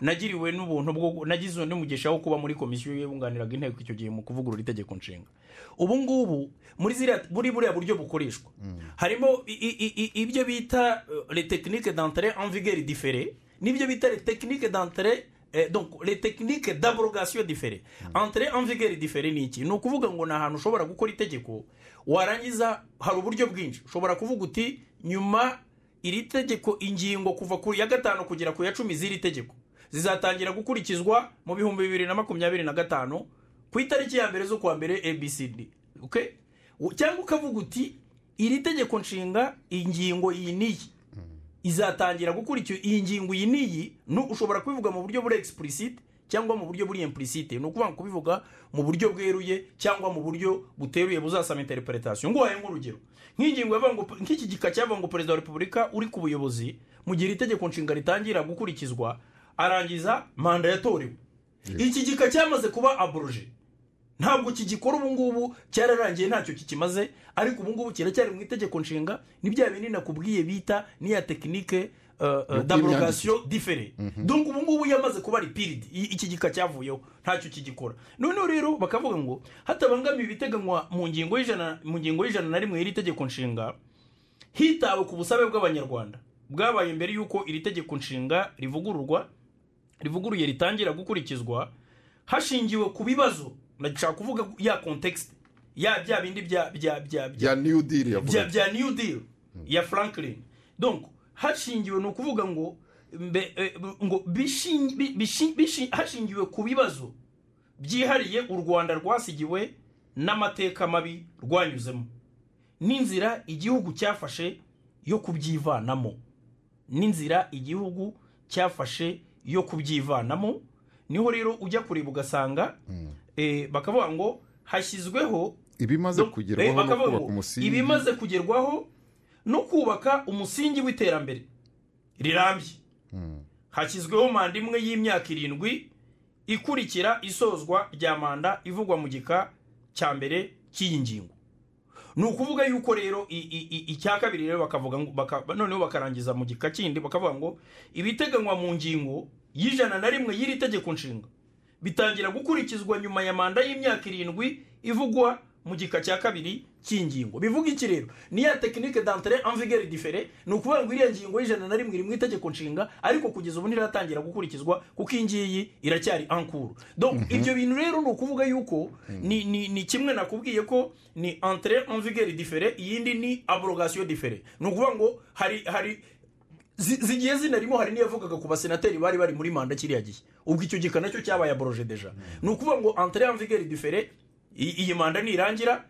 Nagiriwe n'ubuntu bwo nagize n'umugisha wo kuba muri komisiyo yunganiraga inteko icyo gihe mu kuvugurura itegeko nshinga. Ubu ngubu muri ziriya muri buriya buryo bukoreshwa. Harimo i- i- ibyo bita uh, les techniques d'entrée en vigueur différée n'ibyo bita techniques d'entrée eh, donc les techniques d'abrogation différée. Entrée en vigueur différée ni iki ni ukuvuga ngo ni ahantu ushobora gukora itegeko warangiza hari uburyo bwinshi ushobora kuvuga uti nyuma iri tegeko ingingo kuva ku ya gatanu kugera ku ya cumi z'iri tegeko zizatangira gukurikizwa mu bihumbi bibiri na makumyabiri na gatanu ku itariki ya mbere z'ukwa mbere abcd cyangwa ukavuga uti iri tegeko nshinga ingingo iyi n'iyi izatangira gukurikizwa iyi ngingo iyi n'iyi ushobora kubivuga mu buryo buri explicite cyangwa mu buryo buri implicite. Ni ukuvuga ngo kubivuga mu buryo bweruye cyangwa mu buryo buteruye buzasaba interpretation. Nguhaye nk'urugero. Nk'ingingo ngo nk'iki gika cyavuga ngo perezida wa repubulika uri ku buyobozi mu gihe iri tegeko nshinga ritangira gukurikizwa arangiza manda yatorewe. Iki gika cyamaze kuba aboroje ntabwo kigikora ubu ngubu cyararangiye ntacyo kikimaze ariko ubu ngubu kiracyari mu itegeko nshinga ni bya binini nakubwiye bita niya tekinike Yo d'abrogation differe donc ubu ngubu yamaze kuba repealed I- iki gika cyavuyeho ntacyo kigikora. Noneho rero bakavuga ngo hatabangamiye ibiteganywa mu ngingo y'ijana mu ngingo y'ijana na rimwe y'iri tegeko nshinga hitawe ku busabe bw'abanyarwanda. Bwabaye mbere y'uko iri tegeko nshinga rivugururwa rivuguruye ritangira gukurikizwa hashingiwe ku bibazo ndashaka kuvuga ya context? Ya bya bindi bya bya bya bya new deal bya new deal. Ya franklin. Donc hashingiwe ni ukuvuga ngo mbe, eh, ngo hashingiwe ku bibazo byihariye u rwanda rwasigiwe n'amateka mabi rwanyuzemo? N'inzira igihugu cyafashe yo kubyivanamo. N'inzira igihugu cyafashe yo kubyivanamo. Niho rero ujya kureba ugasanga eh, bakavuga ngo hashyizweho ibimaze Donc, eh, kugerwaho no kubaka umusingi. ibimaze kugerwaho no kubaka umusingi w'iterambere rirambye. Hashyizweho manda imwe y'imyaka irindwi ikurikira isozwa rya manda ivugwa mu gika cya mbere cy'iyi ngingo. Ni ukuvuga yuko rero icya kabiri rero bakavuga noneho bakarangiza mu gika kindi bakavuga ngo ibiteganywa mu ngingo y'ijana na rimwe y'iri tegeko nshinga bitangira gukurikizwa nyuma ya manda y'imyaka irindwi ivugwa mu gika cya kabiri cy'ingingo. Bivuga iki rero? Ni ya tekinike d'entrée en vigueur différée. Ni ukuvuga ngo iriya ngingo y'ijana na rimwe iri mu itegeko nshinga ariko kugeza ubu ntiratangira gukurikizwa kuko iyi ngiyi iracyari ankuru donc ibyo bintu rero ni ukuvuga yuko ni, ni, kimwe nakubwiye ko ni entrée en vigueur différée iyindi ni abrogation différée. Ni ukuvuga ngo hari hari zigiye zinarimo hari n'iyavugaga ku basenateri bari bari muri manda kiriya gihe. Ubwo icyo gika na cyo cyabaye aboroje deja ni ukuvuga ngo entrée en vigueur différée i- iyi manda nirangira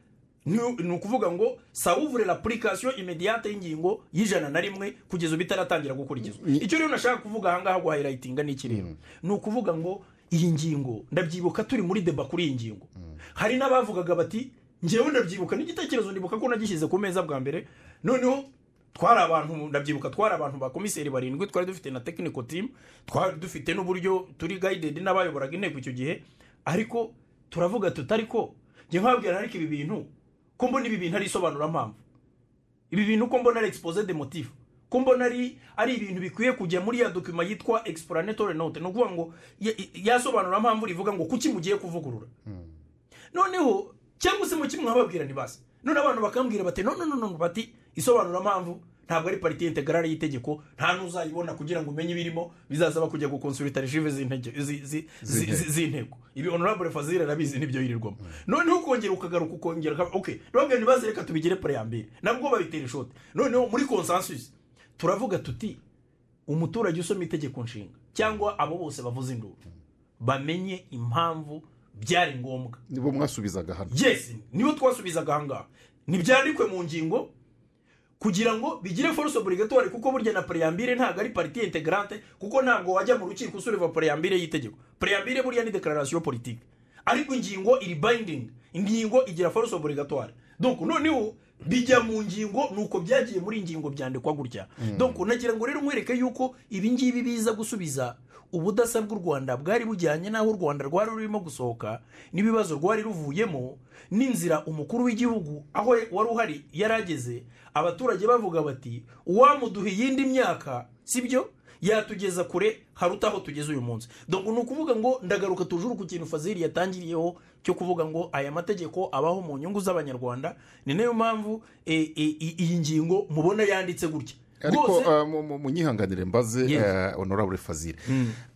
ni ukuvuga ngo sawuvure l'application immédiate y'ingingo y'ijana na rimwe kugeza ubu itaratangira gukurikizwa. Icyo rero nashaka kuvuga ahangaha guhayirayitinga ni iki rero ni ukuvuga ngo iyi ngingo ndabyibuka turi muri deba kuri iyi ngingo. Hari n'abavugaga bati ngewe ndabyibuka. N'igitekerezo ndibuka ko nagishyize ku meza bwa mbere. Noneho twari abantu ndabyibuka twari abantu ba komiseri barindwi twari dufite na technical team twari dufite n'uburyo turi guided n'abayoboraga inteko icyo gihe. Ariko turavuga tuti ariko njye nkababwira ariko ibi bintu ko mbona ibi bintu ari isobanurampamvu. Ibi bintu ko mbona ari expose de motif. Ko mbona ari ari ibintu bikwiye kujya muri ya dokima yitwa explanatory note. Ni ukuvuga ngo ya- yasobanurampamvu rivuga ngo kuki mugiye kuvugurura. Noneho cyangwa se mu kimwe nkababwira ntibase none abantu bakambwira bati no no no no bati isobanurampamvu ntabwo ari pariti integrale y'itegeko nta n'uzayibona kugira ngo umenye ibirimo bizasaba kujya gukonsulita rejive z'intege- zi- zi- zi- zi- z'inteko ibi honorable fazil arabizi ni byo yirirwamo. Noneho ukongera ukagaruka ukongera uka- ok nababwira ntibaze reka tubigire preambere nabwo babitera ishoti noneho muri consensus turavuga tuti umuturage usoma itegeko nshinga cyangwa abo bose bavuze induru bamenye impamvu byari ngombwa. Nibo mwasubizaga hano. Yes nibo twasubizaga ahangaha ntibyandikwe mu ngingo kugira ngo bigire force obligatoire kuko burya na preambire ntabwo ari partie integrante kuko ntabwo wajya mu rukiko usureva preambire y'itegeko. Preambire burya ni declaration politique. Ariko ingingo iri binding. Ingingo igira force obligatoire donc noneho bijya mu ngingo nuko byagiye muri ingingo byandikwa gutya. Donc nagira ngo rero nkwereke yuko ibi ngibi biza gusubiza ubudasa bw'u rwanda bwari bujyanye n'aho u rwanda rwari rurimo gusohoka n'ibibazo rwari ruvuyemo n'inzira umukuru w'igihugu aho wari uhari yari ageze abaturage bavuga bati uwamuduha iyindi myaka sibyo yatugeza kure haruta aho tugeze uyu munsi. Donc ni ukuvuga ngo ndagaruka tujuru ku kintu fazili yatangiriyeho cyo kuvuga ngo aya mategeko abaho mu nyungu z'abanyarwanda ni na yo mpamvu e, e, i- iyi ngingo mubona yanditse gutya. Ariko mu- munyihanganire mbaze uh, honorable fazile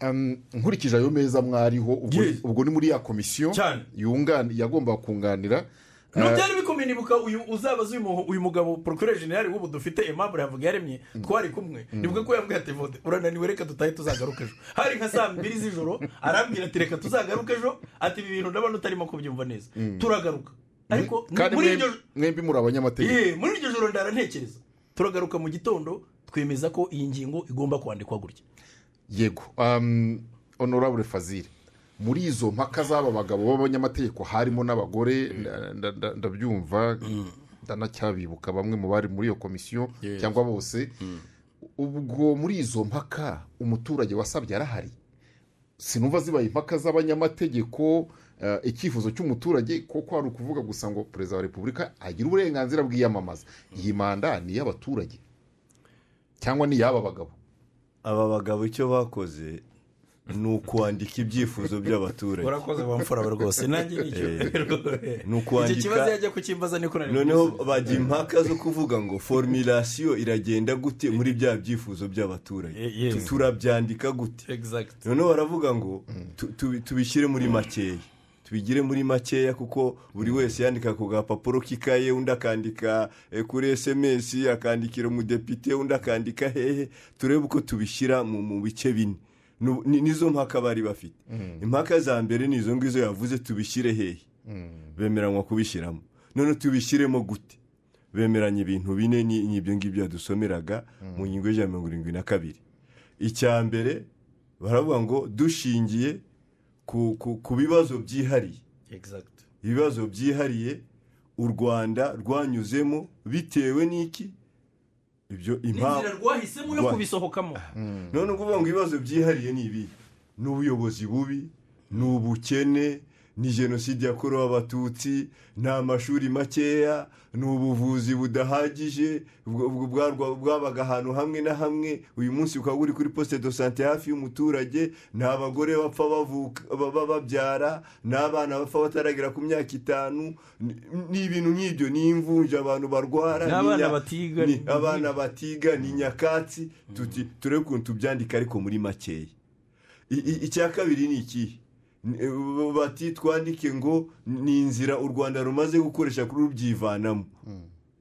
Um, nkurikije ayo meza mwariho ubwo- ni muri ya komisiyo yagombaga kunganira no byari bikomeye nibuka uyu mugabo procureur general w'ubu dufite aimable yavuga yaremye twari kumwe. Nibuka ko yambwiye ati vote urananiwe reka dutahe tuzagaruka ejo. Hari nka saa mbiri z'ijoro arambwira ati reka tuzagaruke ejo. Ati ibi bintu ndabona utarimo kubyumva neza. Turagaruka. Ariko muri iryo mwembi muri abanyamategeko muri iryo joro ndara ntekereza. Turagaruka mu gitondo twemeza ko iyi ngingo igomba kwandikwa gutya. Yego um, honorable fazile muri izo mpaka z'aba bagabo b'abanyamategeko harimo n'abagore nda- ndabyumva ndanacyabibuka bamwe mu bari muri iyo komisiyo cyangwa bose. Ubwo muri izo mpaka umuturage wasabye arahari. Sinumva zibaye impaka z'abanyamategeko icyifuzo cy'umuturage kuko hari ukuvuga gusa ngo perezida wa repubulika agira uburenganzira bw'iyamamaza. Iyi manda ni iy'abaturage cyangwa ni iy'aba bagabo? Aba bagabo icyo bakoze ni ukwandika ibyifuzo by'abaturage. Urakoze bamfura rwose. Nanjye ni cyo Ni ukwandika- iki kibazo yajya kukimbaza niko nari noneho bajya impaka zo kuvuga ngo formulasiyo iragenda gute muri bya byifuzo by'abaturage. Turabyandika gute? Exact. Noneho baravuga ngo tu- tubi- tubishyire muri makeya tubigire muri makeya kuko buri wese yandika ku gapapuro k'ikaye undi akandika eh, kuri sms akandikira umudepite undi akandika hehe. Turebe uko tubishyira mu bice bine. Nizo mpaka bari bafite. Impaka za mbere ni izo ngizo yavuze tubishyire hehe. Bemeranywa kubishyiramo. None tubishyiremo gute? Bemeranya ibintu bine ni ni ibyo ngibyo yadusomeraga mu ngingo y'ijana na mirongo irindwi na kabiri. Icya mbere baravuga ngo dushingiye ku, bibazo byihariye. Exact. Ibibazo byihariye u rwanda rwanyuzemo bitewe n'iki? Ibyo impamvu rwahisemo yo kubisohokamo. None ukuvuga ngo ibibazo byihariye ni ibi ni ubuyobozi bubi ni ubukene ni jenoside yakorewe abatutsi ni amashuri makeya ni ubuvuzi budahagije bwabaga ahantu hamwe na hamwe. Uyu munsi ukaba uri kuri poste de sante hafi y'umuturage ni abagore bapfa bavuka baba babyara ni abana bapfa bataragera ku myaka itanu. Ni- ibintu nk'ibyo ni imvunja abantu barwara Ni abana batiga, ni ni- abana batiga ni nyakatsi. Turebe ukuntu tubyandika ariko muri makeya. Icya kabiri ni ikihe bati twandike ngo ni inzira u rwanda rumaze gukoresha kuri rubyivanamo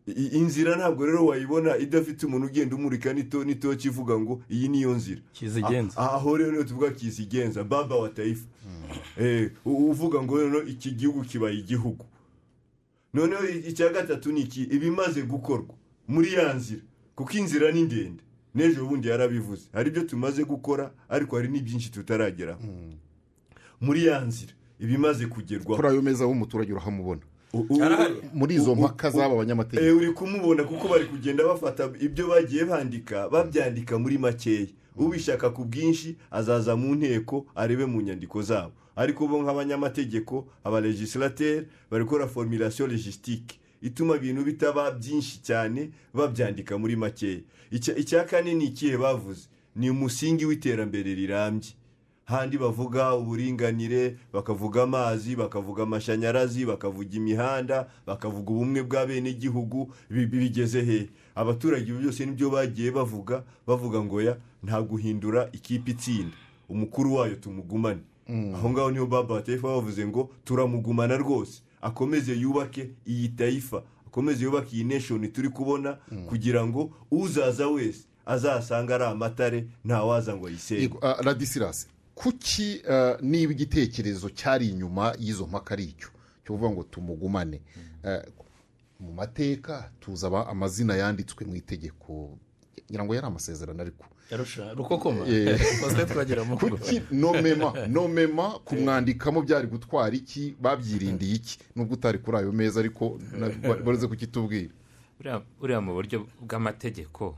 I- inzira ntabwo rero wayibona idafite umuntu ugenda umurika nito nitoki ivuga ngo iyi niyo nzira. Kizigenza. Ah, aho rero niyo tuvuga kizigenza baba wa taifa. Eh, u- uvuga ngo noneho iki gihugu kibaye igihugu. Noneho icya gatatu ni iki? Ibimaze gukorwa muri ya nzira. Kuko inzira ni ndende. N'ejo bundi yarabivuze. Hari ibyo tumaze gukora ariko hari n'ibyinshi tutarageraho. Muri ya nzira. Ibimaze kugerwaho kuri ayo meza w'umuturage urahamubona. Muri izo mpaka z'aba banyamategeko. Eh, uri kumubona kuko bari kugenda bafata ibyo bagiye bandika babyandika muri makeya. Ubishaka ku bwinshi azaza mu nteko arebe mu nyandiko zabo. Ariko bo nk'abanyamategeko abalegislateri bari gukora formulation logistique. Ituma ibintu bitaba byinshi cyane babyandika muri makeya. Icya kane ni ikihe bavuze? Ni umusingi w'iterambere rirambye. Handi bavuga uburinganire bakavuga amazi bakavuga amashanyarazi bakavuga imihanda bakavuga ubumwe bw'abenegihugu bi- bi- bigeze he? Abaturage byose ni byo bagiye bavuga bavuga ngo ya nta guhindura ikipe itsinda. Umukuru wayo tumugumane. Aho ngaho ni ho baba bavuze ngo turamugumana rwose. Akomeze yubake iyi taifa. Akomeze yubake iyi nation turi kubona kugira ngo uzaza wese azasanga ari amatare ntawaza ngo ah, radisirasi kuki ah, niba igitekerezo cyari inyuma y'izo mpaka ari icyo? Cyo kuvuga ngo tumugumane. Ah, mu mateka tuzi amazina yanditswe mu itegeko. Ngira ngo yari amasezerano ariko. Rukokoma. Eh. kuki nomema nomema kumwandikamo byari gutwara iki? Babyirindiye iki? Nubwo utari kuri ayo meza ariko barize kukitubwira buriya mu buryo bw'amategeko.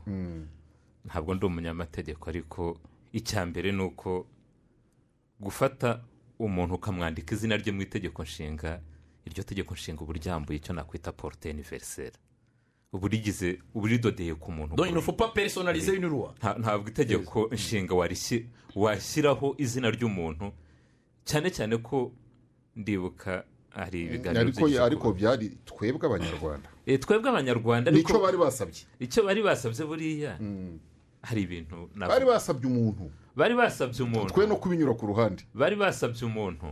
Ntabwo ndi umunyamategeko ariko icya mbere ni uko gufata umuntu ukamwandika izina rye mu itegeko nshinga iryo tegeko nshinga uba uryambuye icyo nakwita porute iniveriseri uba urigize uba uridodeye ku muntu donc il ne faut pas personnaliser une loi. Nta- ntabwo itegeko nshinga washyiraho izina ry'umuntu cyane cyane ko ndibuka hari ibiganiro ariko byigeze ariko byari twebwe abanyarwanda. Eh, twebwe abanyarwanda ni cyo bari basabye. icyo bari basabye buriya hari ibintu bari basabye umuntu. Bari basabye umuntu. Twe no kubinyura ku ruhande. Bari basabye umuntu.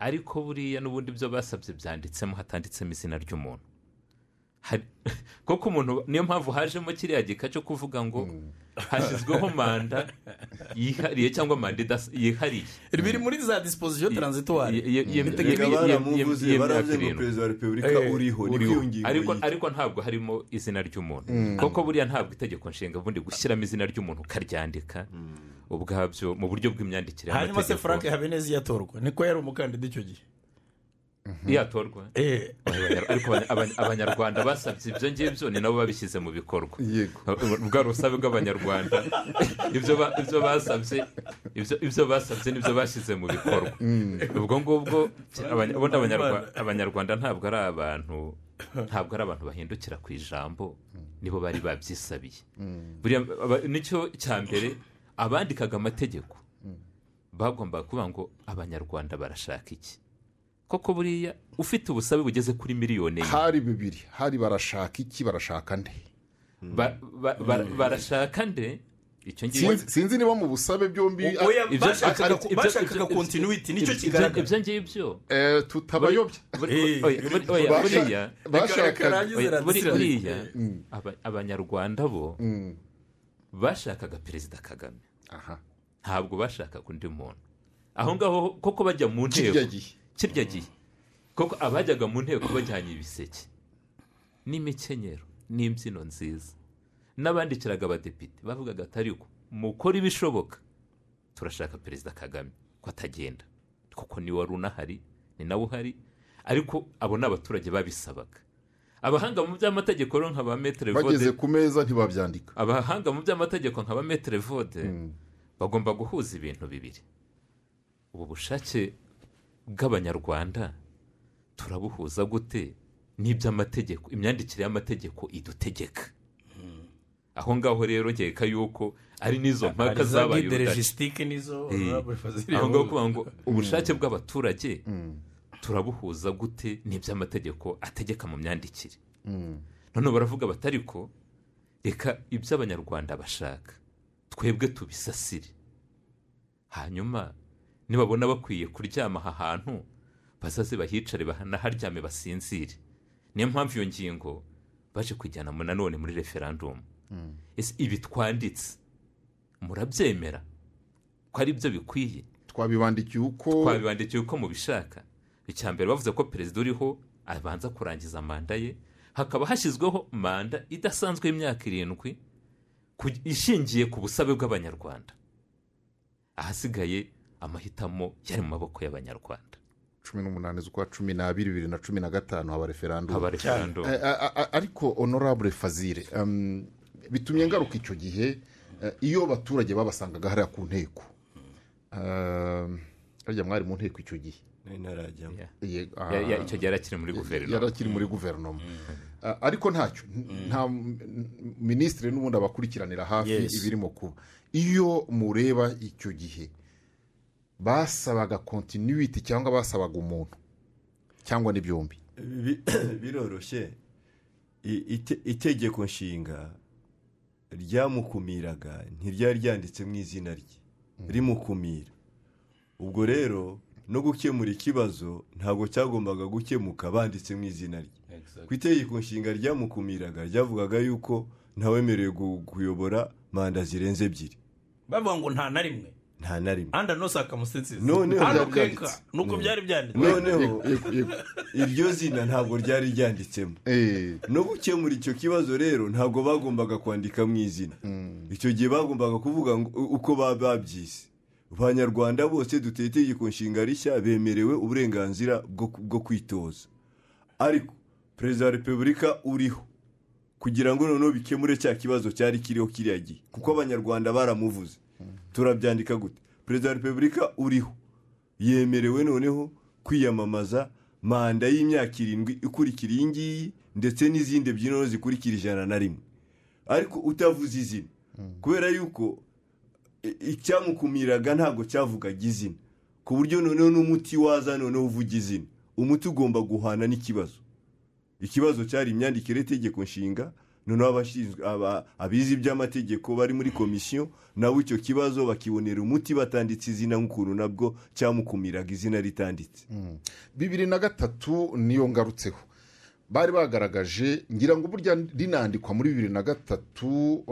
Ariko buriya n'ubundi ibyo basabye byanditsemo hatanditsemo izina ry'umuntu. Kuko umuntu niyo mpamvu hajemo kiriya gika cyo kuvuga ngo hashyizweho manda yihariye cyangwa manda yihariye. Biri muri za baravuze ngo y'imyaka ngingo ariko ntabwo harimo izina ry'umuntu. Kuko buriya ntabwo itegeko nshinga ubundi gushyiramo izina ry'umuntu ukaryandika. Ubwabyo mu buryo bw'imyandikire hanyuma se frank habineza yatorwa. Niko yari umukandida icyo gihe? Yatorwa? Eh, Abanya- ariko abanya- abanya- abanyarwanda basabye ibyo ngibyo ni nabo babishyize mu bikorwa. Bwa rusabe bw'abanyarwanda ibyo ba- ibyo basabye ibyo basabye ni byo bashyize mu bikorwa. Ubwo ngubwo ubundi abanyarwa- abanyarwanda ntabwo ari abantu ntabwo ari abantu bahindukira ku ijambo nibo bari babyisabiye. Buriya aba- ni cyo cya mbere abandikaga amategeko. Bagombaga kuvuga ngo abanyarwanda barashaka iki? Koko buriya ufite ubusabe bugeze kuri miliyoni enye. Hari bibiri. Hari barashaka iki barashaka nde? Ba- ba- barashaka nde? Icyo ngicyo Sinzi- niba mu busabe byombi bashakaga continuity ni cyo kigaragara ibyo ngibyo eh, tutabayobya. Buri- oya, buri- oya, Basha- buriya buriya aba- abanyarwanda bo bashakaga perezida kagame. Ntabwo bashakaga undi muntu. Aho ngaho koko bajya mu nteko. Kirya gihe. Koko abajyaga mu nteko bajyanye ibiseke. N'imikenyero n'imbyino nziza. N'abandikiraga abadepite bavugaga ati ariko mukore ibishoboka. Turashaka perezida kagame ko atagenda. Kuko ni wari unahari ni nawe uhari. Ariko abo ni abaturage babisabaga. Abahanga mu by'amategeko rero nka ba metere bageze vode ku meza ntibabyandika. Abahanga mu by'amategeko nka ba metere vode Mm. bagomba guhuza ibintu bibiri. Ubu bushake bw'abanyarwanda turabuhuza gute? N'iby'amategeko imyandikire y'amategeko idutegeka. Aho ngaho rero nkeka yuko ari n'izo mpaka zabaye nizo Eh, aho ngaho kuvuga ngo ubushake bw'abaturage Mm, turabuhuza gute n'iby'amategeko ategeka mu myandikire? Mm. noneho baravuga bati ariko reka ibyo abanyarwanda bashaka twebwe tubisasire. Hanyuma nibabona bakwiye kuryama aha hantu bazaze bahicare banaharyame basinzire. Niyo mpamvu iyo ngingo baje kujyana mu nanone muri referandumu ese ibi twanditse? Murabyemera? Ko ari byo bikwiye? Twabibandikiye uko twabibandikiye uko mubishaka? Icya mbere bavuze ko perezida uriho abanza kurangiza manda ye hakaba hashyizweho manda idasanzwe y'imyaka irindwi ishingiye ku busabe bw'abanyarwanda. Ahasigaye amahitamo yari mu maboko y'abanyarwanda. Cumi n'umunani z'ukwa cumi n'abiri bibiri na cumi na gatanu haba referandumu haba referandumu Eh, a- a- ariko honorable fazire um, bitumye ngaruka icyo gihe eh, iyo abaturage babasangaga hariya ku nteko. Harya mwari mu nteko icyo gihe. Icyo gihe yari akiri muri guverinoma yari akiri muri guverinoma ariko ntacyo nta minisitiri n'ubundi abakurikiranira hafi ibirimo kuba iyo mureba icyo gihe. Basabaga kontinuiti cyangwa basabaga umuntu cyangwa ni byombi. Bi- biroroshye itegeko nshinga. Ryamukumiraga. Ntiryari ryanditse mu izina rye. Rimukumira. Ubwo rero no gukemura ikibazo ntabwo cyagombaga gukemuka banditse mu izina rye. Ku itegeko nshinga ryamukumiraga ryavugaga yuko ntawemerewe kuyobora manda zirenze ebyiri. Bavuga ngo nta na rimwe. Nta na rimwe. Anda no sakamusensizi Noneho nuko byari byanditse noneho. Iryo zina ntabwo ryari ryanditsemo. Eh, no gukemura icyo kibazo rero ntabwo bagombaga kwandika mu izina. Icyo gihe bagombaga kuvuga ngo uko babyise. Abanyarwanda bose duteye itegeko nshinga rishya bemerewe uburenganzira bwo kwitoza. Ariko perezida wa repubulika uriho. Kugira ngo noneho bikemure cya kibazo cyari kiriho kiriya gihe. Kuko abanyarwanda baramuvuze. Turabyandika gute? Perezida wa repubulika uriho. Yemerewe noneho kwiyamamaza manda y'imyaka irindwi ikurikira iyi ngiyi ndetse n'izindi ebyiri noneho zikurikira ijana na rimwe. Ariko utavuze izina. Kubera yuko icyamukumiraga ntabwo cyavugaga izina. Ku buryo noneho n'umuti waza noneho uvuga izina. Umuti ugomba guhana n'ikibazo. Ikibazo cyari imyandikire y'itegeko nshinga noneho abashinzwe aba- abizi iby'amategeko bari muri komisiyo nabo icyo kibazo bakibonera umuti batanditse izina nk'ukuntu nabwo cyamukumiraga izina ritanditse. Bibiri na gatatu niyo ngarutseho. Bari bagaragaje ngira ngo burya rinandikwa muri bibiri na gatatu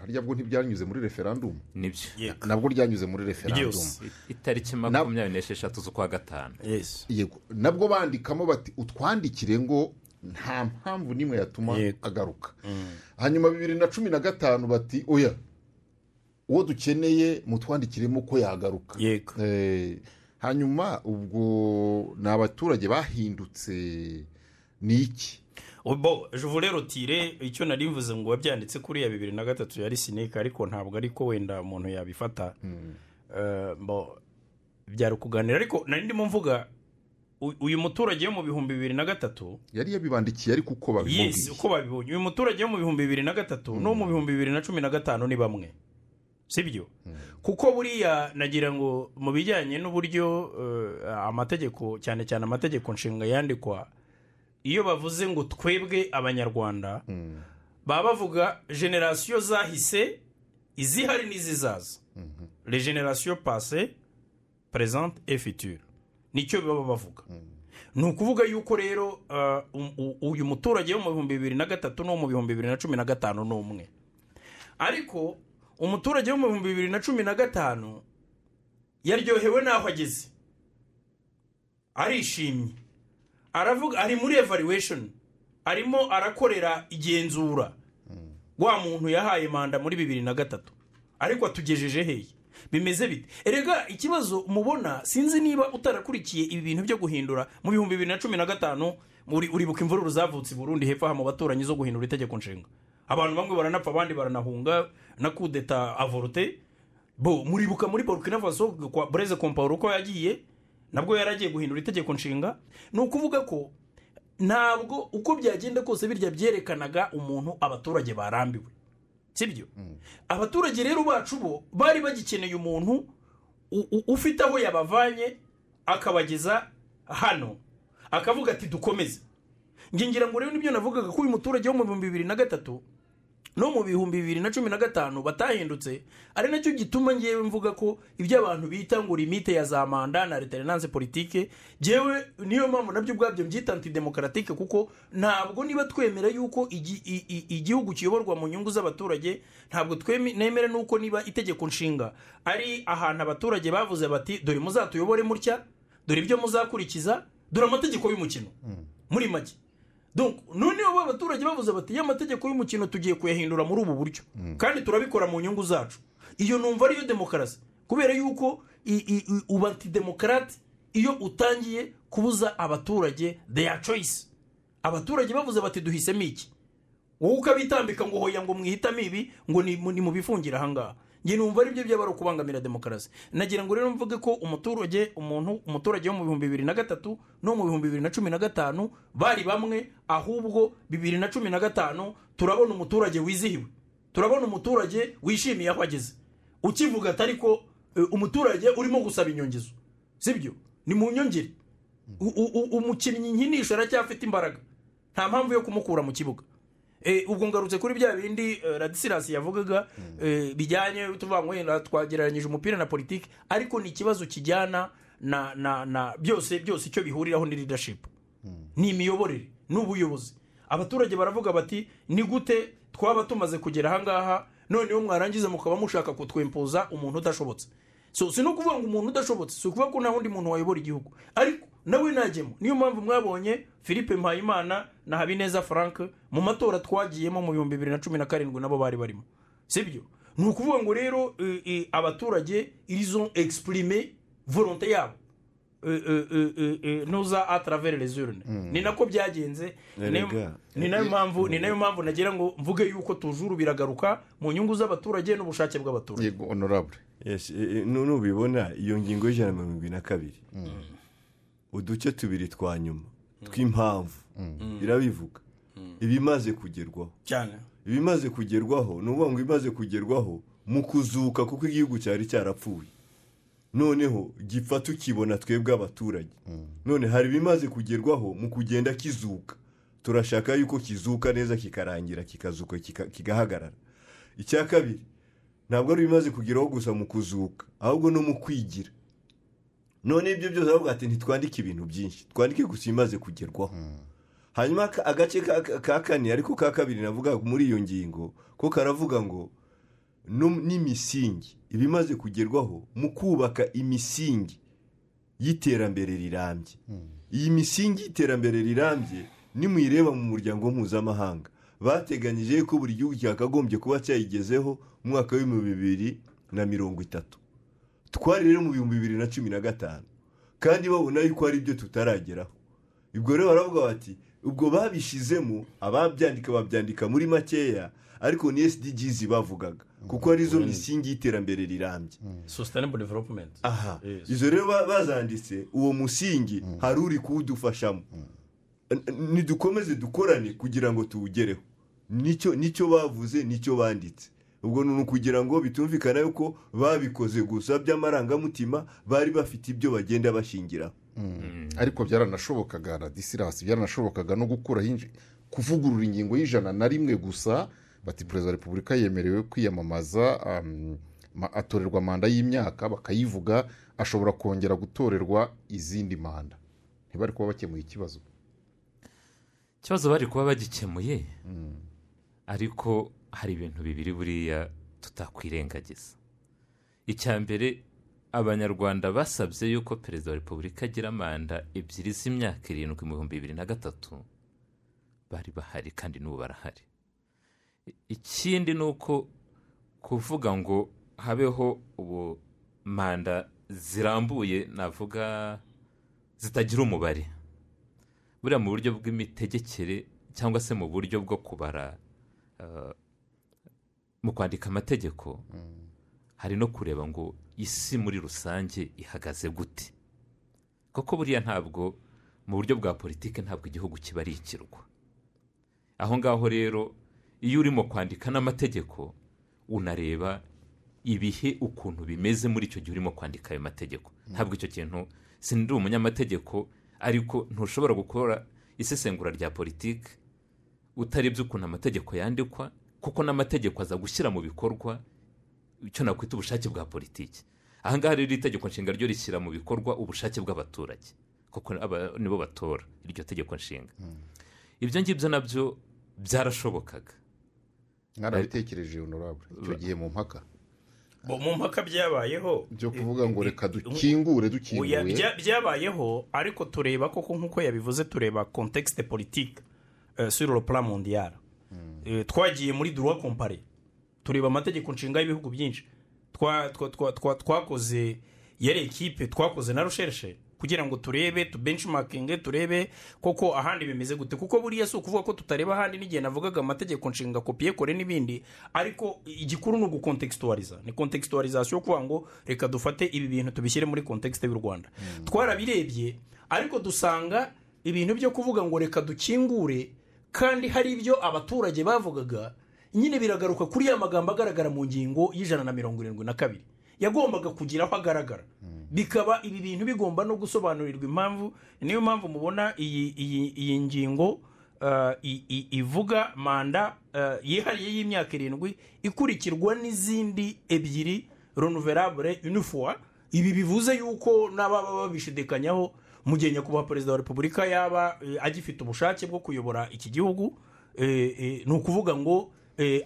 harya bwo ntibyanyuze muri referandumu ni byo. Nabwo ryanyuze muri referandumu itariki makumyabiri n'esheshatu z'ukwa gatanu. Yes. Yego. Nabwo bandikamo bati utwandikire ngo nta mpamvu n'imwe yatuma agaruka. Hanyuma bibiri na cumi na gatanu bati oya uwo dukeneye mutwandikiremo ko yagaruka. Yego. Eh, hanyuma ubwo ni abaturage bahindutse ni iki? Bo juvu rero tire icyo nari mvuze ngo wabyanditse kuri ya bibiri na gatatu yari sineka ariko ntabwo ariko wenda umuntu yabifata. Eh, bo byari ukuganira ariko nari ndimo mvuga uyu muturage wo mu bihumbi bibiri na gatatu yari yabibandikiye ariko uko yes babimubwiye uko babibonye. Uyu muturage wo mu bihumbi bibiri na gatatu no mu bihumbi bibiri na cumi na gatanu ni bamwe. Sibyo kuko buriya nagira ngo mu bijyanye n'uburyo eh, amategeko cyane cyane amategeko nshinga yandikwa iyo bavuze ngo twebwe abanyarwanda baba bavuga generasiyo zahise izihari n'izizaza. Le generasiyo pase presente et future ni cyo baba bavuga. Ni ukuvuga yuko rero uh, u- u- uyu muturage wo mu bihumbi bibiri na gatatu n'uwo mu bihumbi bibiri na cumi na gatanu ni umwe ariko umuturage wo mu bihumbi bibiri na cumi na gatanu yaryohewe n'aho ageze. Arishimye. Aravuga ari muri evaluation. Arimo arakorera igenzura. Wa muntu yahaye manda muri bibiri na gatatu. Ariko atugejeje hehe bimeze bite? Erega ikibazo mubona sinzi niba utarakurikiye ibi bintu byo guhindura. Mu bihumbi bibiri na cumi na gatanu uri- uribuka imvururu zavutse i burundi hepfo aha mu baturanyi zo guhindura itegeko nshinga. Abantu bamwe baranapfa abandi baranahunga na kudeta avorute bo muribuka muri burkina faso kwa breze compaore uko yagiye nabwo yaragiye guhindura itegeko nshinga ni ukuvuga ko ntabwo uko byagenda kose birya byerekanaga umuntu abaturage barambiwe. Sibyo? Abaturage rero bacu bo bari bagikeneye umuntu ufite aho yabavanye akabageza hano. Akavuga ati dukomeze. Njye ngira ngo rero ni byo navugaga ko uyu muturage wo mu bihumbi bibiri na gatatu no mu bihumbi bibiri na cumi na gatanu batahindutse ari na cyo gituma ngewe mvuga ko ibyo abantu bita ngo limite ya za manda na reterinanse politike ngewe niyo mpamvu na byo ubwabyo mbyita antidemokaratike kuko ntabwo niba twemera yuko igihugu kiyoborwa mu nyungu z'abaturage ntabwo tweme- nemera nuko niba itegeko nshinga ari ahantu abaturage bavuze bati dore muzatuyobore mutya dore ibyo muzakurikiza dore amategeko y'umukino. Muri make. Noneho ba baturage bavuze bati ya mategeko y'umukino tugiye kuyahindura muri ubu buryo. Kandi turabikora mu nyungu zacu. Iyo numva ariyo demokarasi. Kubera yuko uba antidemokarate iyo utangiye kubuza abaturage their choice. Abaturage bavuze bati duhisemo iki? Wowe ukabitambika ngo hoya ngo mwihitamo ibi ngo ni ni mubifungire ahangaha. Njye numva ari byo byaba ukubangamira demokarasi. Nagira ngo rero mvuge ko umuturage umuntu umuturage wo mu bihumbi bibiri na gatatu no mu bihumbi bibiri na cumi na gatanu bari bamwe ahubwo bibiri na cumi na gatanu turabona umuturage wizihiwe. Turabona umuturage wishimiye aho ageze. Ukivuga atari ko eh, umuturage urimo gusaba inyongezo. Sibyo? Ni mu u- umukinnyi nkinisha aracyafite imbaraga. Nta mpamvu yo kumukura mu kibuga. Ubwo ngarutse kuri bya bindi eh, radisirasi yavugaga eh, bijyanye tuvuga ngo wenda twagereranyije umupira na politiki ariko ni ikibazo kijyana na na na byose byose icyo bihuriraho ni leadership. Ni imiyoborere ni ubuyobozi. Abaturage baravuga bati ni gute twaba tumaze kugera ahangaha noneho mwarangiza mukaba mushaka kutwempuza umuntu udashobotse? So si no kuvuga ngo umuntu udashobotse si ukuvuga ko nta wundi muntu wayobora igihugu. Ariko nawe najyemo niyo mpamvu mwabonye philippe mpayimana na habineza frank mu matora twagiyemo mu bihumbi bibiri na cumi na karindwi nabo bari barimo. Sibyo? Ni ukuvuga ngo rero eh, eh, abaturage irizo exprime volonte yabo. Eh, nuza a travers les urnes. Ni nako byagenze. Ni nayo- mpamvu ni na yo mpamvu nagira ngo mvuge yuko tujuru biragaruka mu nyungu z'abaturage n'ubushake bw'abaturage. Nubibona iyo ngingo y'ijana na mirongo irindwi na kabiri. Uduce tubiri twa nyuma. Tw'impamvu. Irabivuga. Ibimaze kugerwaho. Cyane. Ibimaze kugerwaho ni ukuvuga ngo ibimaze kugerwaho mu kuzuka kuko igihugu cyari cyarapfuye. Noneho gipfa tukibona twebwe abaturage. None hari ibimaze kugerwaho mu kugenda kizuka. Turashaka yuko kizuka neza kikarangira kikazuka kika- kigahagarara. Icya kabiri ntabwo ari ibimaze kugeraho gusa mu kuzuka ahubwo no mu kwigira. None ibyo byose aravuga ati ntitwandike ibintu byinshi. Twandike gusa ibimaze kugerwaho. Hanyuma aka- agace ka- ka ka kane ariko ka kabiri navuga muri iyo ngingo ko karavuga ngo n'imisingi. Ibimaze kugerwaho mu kubaka imisingi y'iterambere rirambye. Iyi misingi y'iterambere rirambye nimuyireba mu muryango mpuzamahanga. Bateganyije ko buri gihugu cyakagombye kuba cyayigezeho mu mwaka w'ibihumbi bibiri na mirongo itatu. Twari rero mu bihumbi bibiri na cumi na gatanu. Kandi babona yuko hari ibyo tutarageraho. Ubwo rero baravuga bati ubwo babishizemo ababyandika babyandika muri makeya. Ariko ni SDGs bavugaga kuko ari zo misingi y'iterambere rirambye. Sustainable development. Aha. Izo rero ba- bazanditse uwo musingi hari uri kuwudufashamo. N- n- nidukomeze dukorane kugira ngo tuwugereho. Nicyo ni cyo bavuze ni cyo banditse. Ubwo ni ukugira ngo bitumvikana yuko babikoze gusa by'amarangamutima bari bafite ibyo bagenda bashingiraho ariko byaranashobokaga na disirasi byaranashobokaga no gukuraho inji- kuvugurura ingingo y'ijana na rimwe gusa bati perezida wa repubulika yemerewe kwiyamamaza um, ma- atorerwa manda y'imyaka bakayivuga ashobora kongera gutorerwa izindi manda. Ntibari kuba bakemuye ikibazo. Ikibazo bari kuba bagikemuye? Ariko hari ibintu bibiri buriya tutakwirengagiza. Icya mbere abanyarwanda basabye yuko perezida wa repubulika agira manda ebyiri z'imyaka irindwi mu bihumbi bibiri na gatatu. Bari bahari kandi n'ubu barahari. Ikindi ni uko kuvuga ngo habeho ubu manda zirambuye navuga zitagira umubare. Buriya mu buryo bw'imitegekere cyangwa se mu buryo bwo kubara eh, mu kwandika amategeko. Hari no kureba ngo isi muri rusange ihagaze gute. Kuko buriya ntabwo mu buryo bwa politiki ntabwo igihugu kiba ari ikirwa. Aho ngaho rero iyo urimo kwandika n'amategeko unareba ibihe ukuntu bimeze muri icyo gihe urimo kwandika ayo mategeko. Ntabwo icyo kintu sindi umunyamategeko ariko ntushobora gukora isesengura rya politiki utarebye ukuntu amategeko yandikwa kuko n'amategeko aza gushyira mu bikorwa icyo nakwita ubushake bwa politiki. Aha ngaha rero iri tegeko nshinga ryo rishyira mu bikorwa ubushake bw'abaturage kuko aba- nibo batora iryo tegeko nshinga. Ibyo ngibyo na byo byarashobokaga. Mwarabitekereje honorable. Icyo gihe mu mpaka. Bo, mu mpaka byabayeho. Byo kuvuga ngo reka dukingure dukinguye bya- byabayeho ariko tureba koko nk'uko yabivuze tureba contexte politique euh, sur le plan mondial. Eh, twagiye muri droit comparé. Tureba amategeko nshinga y'ibihugu byinshi. Twa- twa- twa- twa- twakoze yari ekipe twakoze na recherche kugira ngo turebe tu benchmarking turebe koko ahandi bimeze gute. Kuko buriya si ukuvuga ko tutareba ahandi n'igihe navugaga amategeko nshinga kopiye kore n'ibindi. Ariko igikuru ni ugukontextualiza ni contextualisation yo kuvuga ngo reka dufate ibi bintu tubishyire muri contexte y'u rwanda. Twarabirebye ariko dusanga ibintu byo kuvuga ngo reka dukingure kandi hari ibyo abaturage bavugaga nyine biragaruka kuri ya magambo agaragara mu ngingo y'ijana na mirongo irindwi na kabiri. Yagombaga kugira aho agaragara. Bikaba ibi bintu bigomba no gusobanurirwa impamvu niyo mpamvu mubona iyi ngingo uh, ivuga manda uh, yihariye y'imyaka irindwi ikurikirwa n'izindi ebyiri renouvelable une fois. Ibi bivuze yuko n'ababa babishidikanyaho mu gihe nyakubahwa perezida wa repubulika yaba eh, agifite ubushake bwo kuyobora iki gihugu eh, eh, ni ukuvuga ngo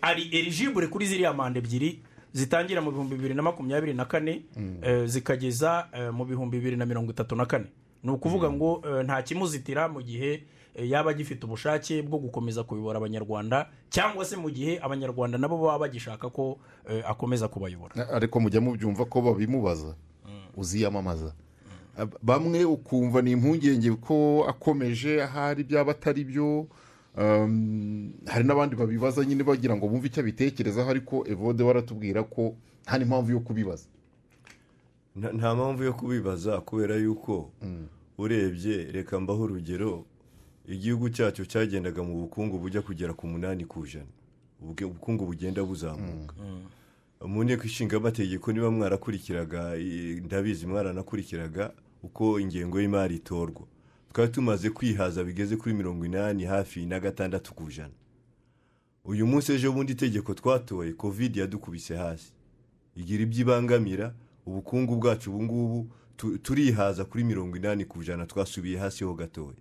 ari eligibure kuri ziriya manda ebyiri zitangira mu bihumbi bibiri na makumyabiri na kane eh, zikageza mu bihumbi bibiri na mirongo itatu na kane. Ni ukuvuga ngo eh, nta kimuzitira mu gihe yaba agifite ubushake bwo gukomeza kuyobora abanyarwanda cyangwa se mu gihe abanyarwanda nabo baba bagishaka ko akomeza kubayobora. Ariko mujya mubyumva ko babimubaza. Uziyamamaza. Ab- bamwe ukumva ni impungenge ko akomeje ahari byaba atari byo Um, hari n'abandi babibaza nyine bagira ngo bumve icyo abitekerezaho ariko evode waratubwira ko nta n'impamvu yo kubibaza. Nta mpamvu yo kubibaza kubera yuko urebye reka mbaho urugero igihugu cyacu cyagendaga mu bukungu bujya kugera ku munani ku ijana. Ubukungu bugenda buzamuka. Mu nteko ishinga amategeko niba mwarakurikiraga ndabizi mwaranakurikiraga uko ingengo y'imari itorwa. Twari tumaze kwihaza bigeze kuri mirongo inani hafi na gatandatu ku ijana. Uyu munsi ejo bundi itegeko twatoye kovide yadukubise hasi. Igira ibyo ibangamira ubukungu bwacu ubu ngubu tu- turihaza kuri mirongo inani ku ijana twasubiye hasi ho gatoya.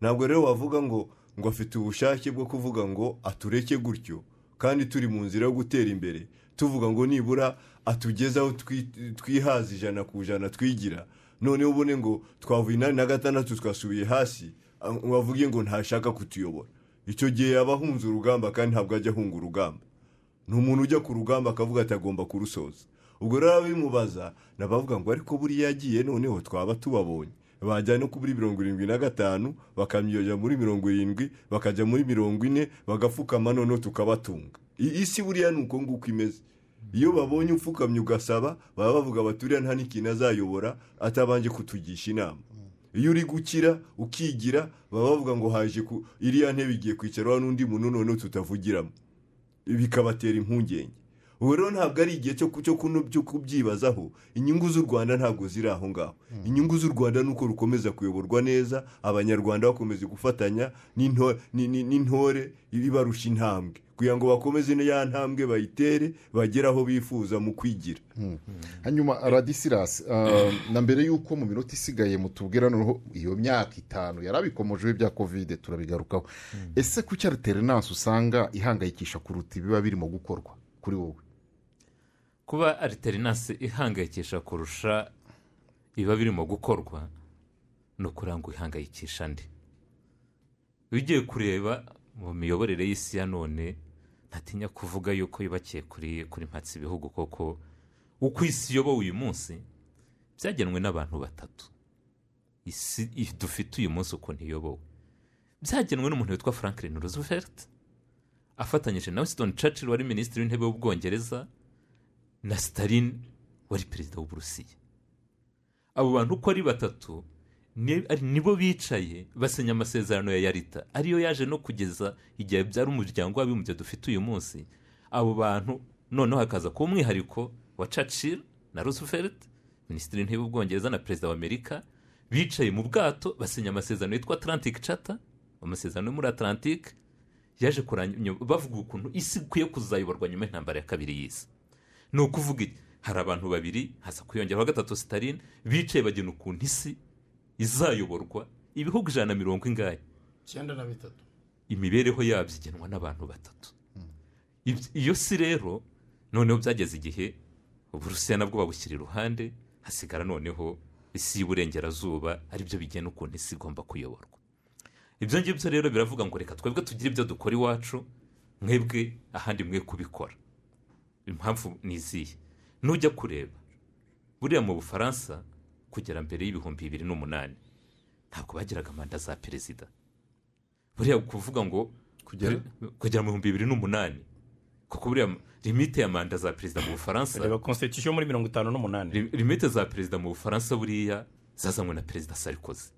Ntabwo rero wavuga ngo ngo afite ubushake bwo kuvuga ngo atureke gutyo kandi turi mu nzira yo gutera imbere. Tuvuga ngo nibura atugeze aho twi- twihaza ijana ku ijana twigira noneho ubone ngo twavuye inani na gatandatu twasubiye hasi wavuge ngo ntashaka kutuyobora. Icyo gihe yaba ahunze urugamba kandi ntabwo ajya ahunga urugamba. Ni umuntu ujya ku rugamba akavuga ati agomba kurusoza. Ubwo rero ababimubaza nabavuga ngo ariko buriya yagiye noneho twaba tubabonye. Bajya no kuri mirongo irindwi na gatanu bakamyoja muri mirongo irindwi bakajya muri mirongo ine bagapfukama noneho tukabatunga. I- isi buriya ni uko nguko imeze. Iyo babonye upfukamye ugasaba baba bavuga bati uriya nta n'ikintu azayobora atabanje kutugisha inama. Iyo uri gukira ukigira baba bavuga ngo haje ku iriya ntebe igiye kwicarwaho n'undi muntu noneho tutavugiramo. Bikabatera impungenge. Ubu rero ntabwo ari igihe cyo kubyibazaho inyungu z'u rwanda ntabwo ziri aho ngaho. Inyungu z'u rwanda ni uko rukomeza kuyoborwa neza abanyarwanda bakomeza gufatanya n'into- ni- ni- n'intore ibarusha intambwe. Kugira ngo bakomeze ya ntambwe bayitere bagere aho bifuza mu kwigira. Hanyuma radisirasi na mbere y'uko mu minota isigaye mutubwira noneho iyo myaka itanu yarabikomojeho ibya kovide turabigarukaho. Ese kuki alternance usanga ihangayikisha kuruta ibiba birimo gukorwa kuri wowe? Kuba alternance ihangayikisha kurusha ibiba birimo gukorwa ni ukugira ngo ihangayikisha andi iyo ugiye kureba mu miyoborere y'isi ya none ntatinya kuvuga yuko yubakiye kuri kuri mpatsi ibihugu koko uko isi iyobowe uyu munsi byagenwe n'abantu batatu. Isi dufite uyu munsi ukuntu iyobowe byagenwe n'umuntu witwa franklin roosevelt afatanyije na winston churchill wari minisitiri w'intebe w'ubwongereza na stalin wari perezida w'uburusiya. Abo bantu uko ari batatu nibo bicaye basinya amasezerano ya yarita. Ariyo yaje no kugeza igihe byari umuryango w'abibumbye dufite uyu munsi. Abo bantu noneho hakaza kuba umwihariko wa churchill na roosevelt minisitiri w'intebe w'ubwongereza na perezida w'amerika bicaye mu bwato basinya amasezerano yitwa atlantic charter amasezerano yo muri atlantic yaje bavuga ukuntu isi ikwiye kuzayoborwa nyuma y'intambara ya kabiri y'isi. Ni ukuvuga hari abantu babiri haza kwiyongeraho gatatu sitaline bicaye bagena ukuntu isi izayoborwa ibihugu ijana na mirongo ingahe? Icyenda na bitatu. Imibereho yabyo igenwa n'abantu batatu. Ibyo- iyo si rero noneho byageze igihe uburusiya nabwo babushyira iruhande hasigara noneho isi y'uburengerazuba ari byo bigena ukuntu isi igomba kuyoborwa. Ibyo ngibyo rero biravuga ngo reka twebwe tugire ibyo dukora iwacu mwebwe ahandi mwe kubikora. Impamvu ni izihe? Nujya kureba. Buriya mu bufaransa kugera mbere y'ibihumbi bibiri n'umunani. Ntabwo bagiraga manda za perezida. Buriya kuvuga ngo Kugera? mu bihumbi bibiri n'umunani. Kuko buriya limite ya manda za perezida mu bufaransa reba constitution muri mirongo itanu n'umunani. Lim- limite za perezida mu bufaransa buriya zazanywe na perezida sarikozy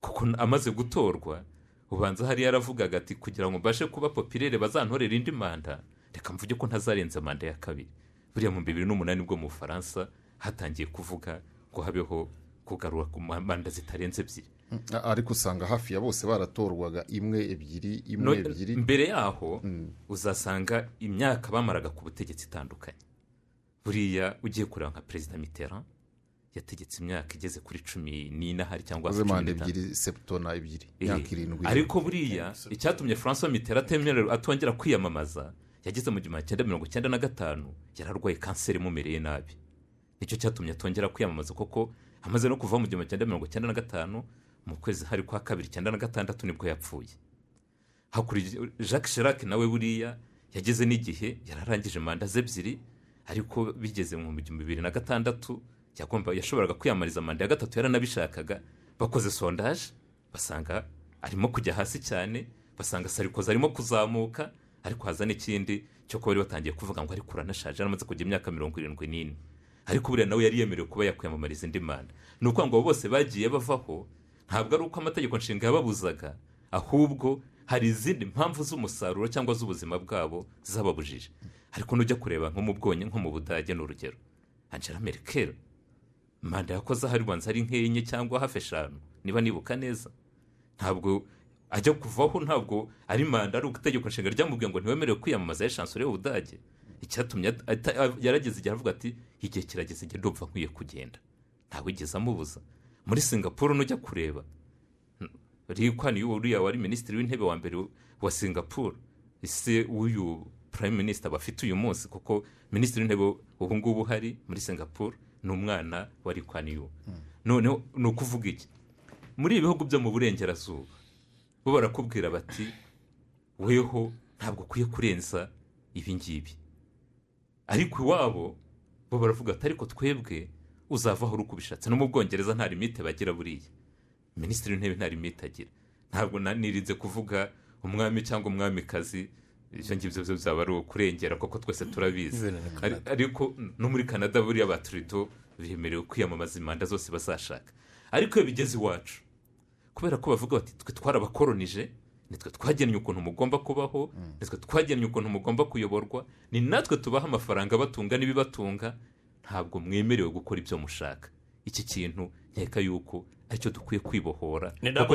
kuko amaze gutorwa ubanza hariya yaravugaga ati kugira ngo mbashe kuba popirere bazantorera indi manda. Reka mvuge ko ntazarenza manda ya kabiri. Buriya mu bibiri n'umunani bwo mu bufaransa hatangiye kuvuga ngo habeho kugarura ku manda zitarenze ebyiri. A- ariko usanga hafi ya bose baratorwaga imwe ebyiri imwe ebyiri. mbere yaho uzasanga imyaka bamaraga ku butegetsi itandukanye. Buriya ugiye kureba nka perezida mitterrand yategetse imyaka igeze kuri cumi n'ine ahari cyangwa aze cumi ebyiri septona ebyiri Eh, imyaka irindwi. ariko buriya icyatumye francois mitterrand atemerera atongera kwiyamamaza yageze mu gihumbi cyenda mirongo icyenda na gatanu yari arwaye kanseri imumereye nabi. Ni cyo cyatumye atongera kwiyamamaza kuko amaze no kuva mu gihumbi cyenda mirongo icyenda na gatanu mu kwezi hari kwa kabiri icyenda na gatandatu ni bwo yapfuye. Hakurikiye jacques chirac nawe buriya yageze n'igihe yararangije manda ze ebyiri ariko bigeze mu bihumbi bibiri na gatandatu yashoboraga kwiyamamariza manda ya gatatu yaranabishakaga. Bakoze sondaje basanga arimo kujya hasi cyane basanga sarikozi arimo kuzamuka ariko haza n'ikindi cyo kuba bari batangiye kuvuga ngo ariko uranashaje yaramaze kugira imyaka mirongo irindwi n'ine. Ariko buriya nawe yari yemerewe kuba yakwiyamamariza indi manda ni ukuvuga ngo abo bose bagiye bavaho ntabwo ari uko amategeko nshinga yababuzaga ahubwo hari izindi mpamvu z'umusaruro cyangwa z'ubuzima bwabo zababujije. Ariko nujya kureba nko mu bwonye nko mu budage ni urugero. Angela merkel manda yakoze aho ribanza ari nk'enye cyangwa hafi eshanu. Niba nibuka neza. Ntabwo ajya kuvaho ntabwo ari manda ari itegeko nshinga ryamubwiye ngo ntiwemerewe kwiyamamaza y'eshansoro y'ubudage icyatumye yarageze igihe aravuga ati igihe kirageze igihe ndumva nkwiye kugenda. Ntawigeze amubuza. Muri singapuru nujya kureba. Rikwa uriya wari minisitiri w'intebe wa mbere wa singapuru ise w'uyu prime minister bafite uyu munsi? Kuko minisitiri w'intebe ubu ngubu uhari muri singapuru ni umwana wa rikwaniyu noneho ni ukuvuga iki? Muri ibi bihugu byo mu burengerazuba bo barakubwira bati weho ntabwo ukwiye kurenza ibi ngibi. Ariko iwabo bo baravuga ati ariko twebwe uzavaho uri uko ubishatse no mu bwongereza nta limite bagira buriya. Minisitiri w'intebe nta limite agira. Ntabwo nirinze kuvuga umwami cyangwa umwamikazi. Ibyo ngibyo byo byaba ari ukurengera kuko twese turabizi. Ari- ariko no muri canada buriya ba turido bemerewe kwiyamamaza imanda zose bazashaka. Ariko iyo bigeze iwacu kubera ko bavuga bati twe twarabakoronije nitwe twagennye ukuntu mugomba kubaho nitwe twagennye ukuntu mugomba kuyoborwa ni natwe tubaha amafaranga abatunga n'ibibatunga ntabwo mwemerewe gukora ibyo mushaka. Iki kintu nkeka yuko ari cyo dukwiye kwibohora Ni kuko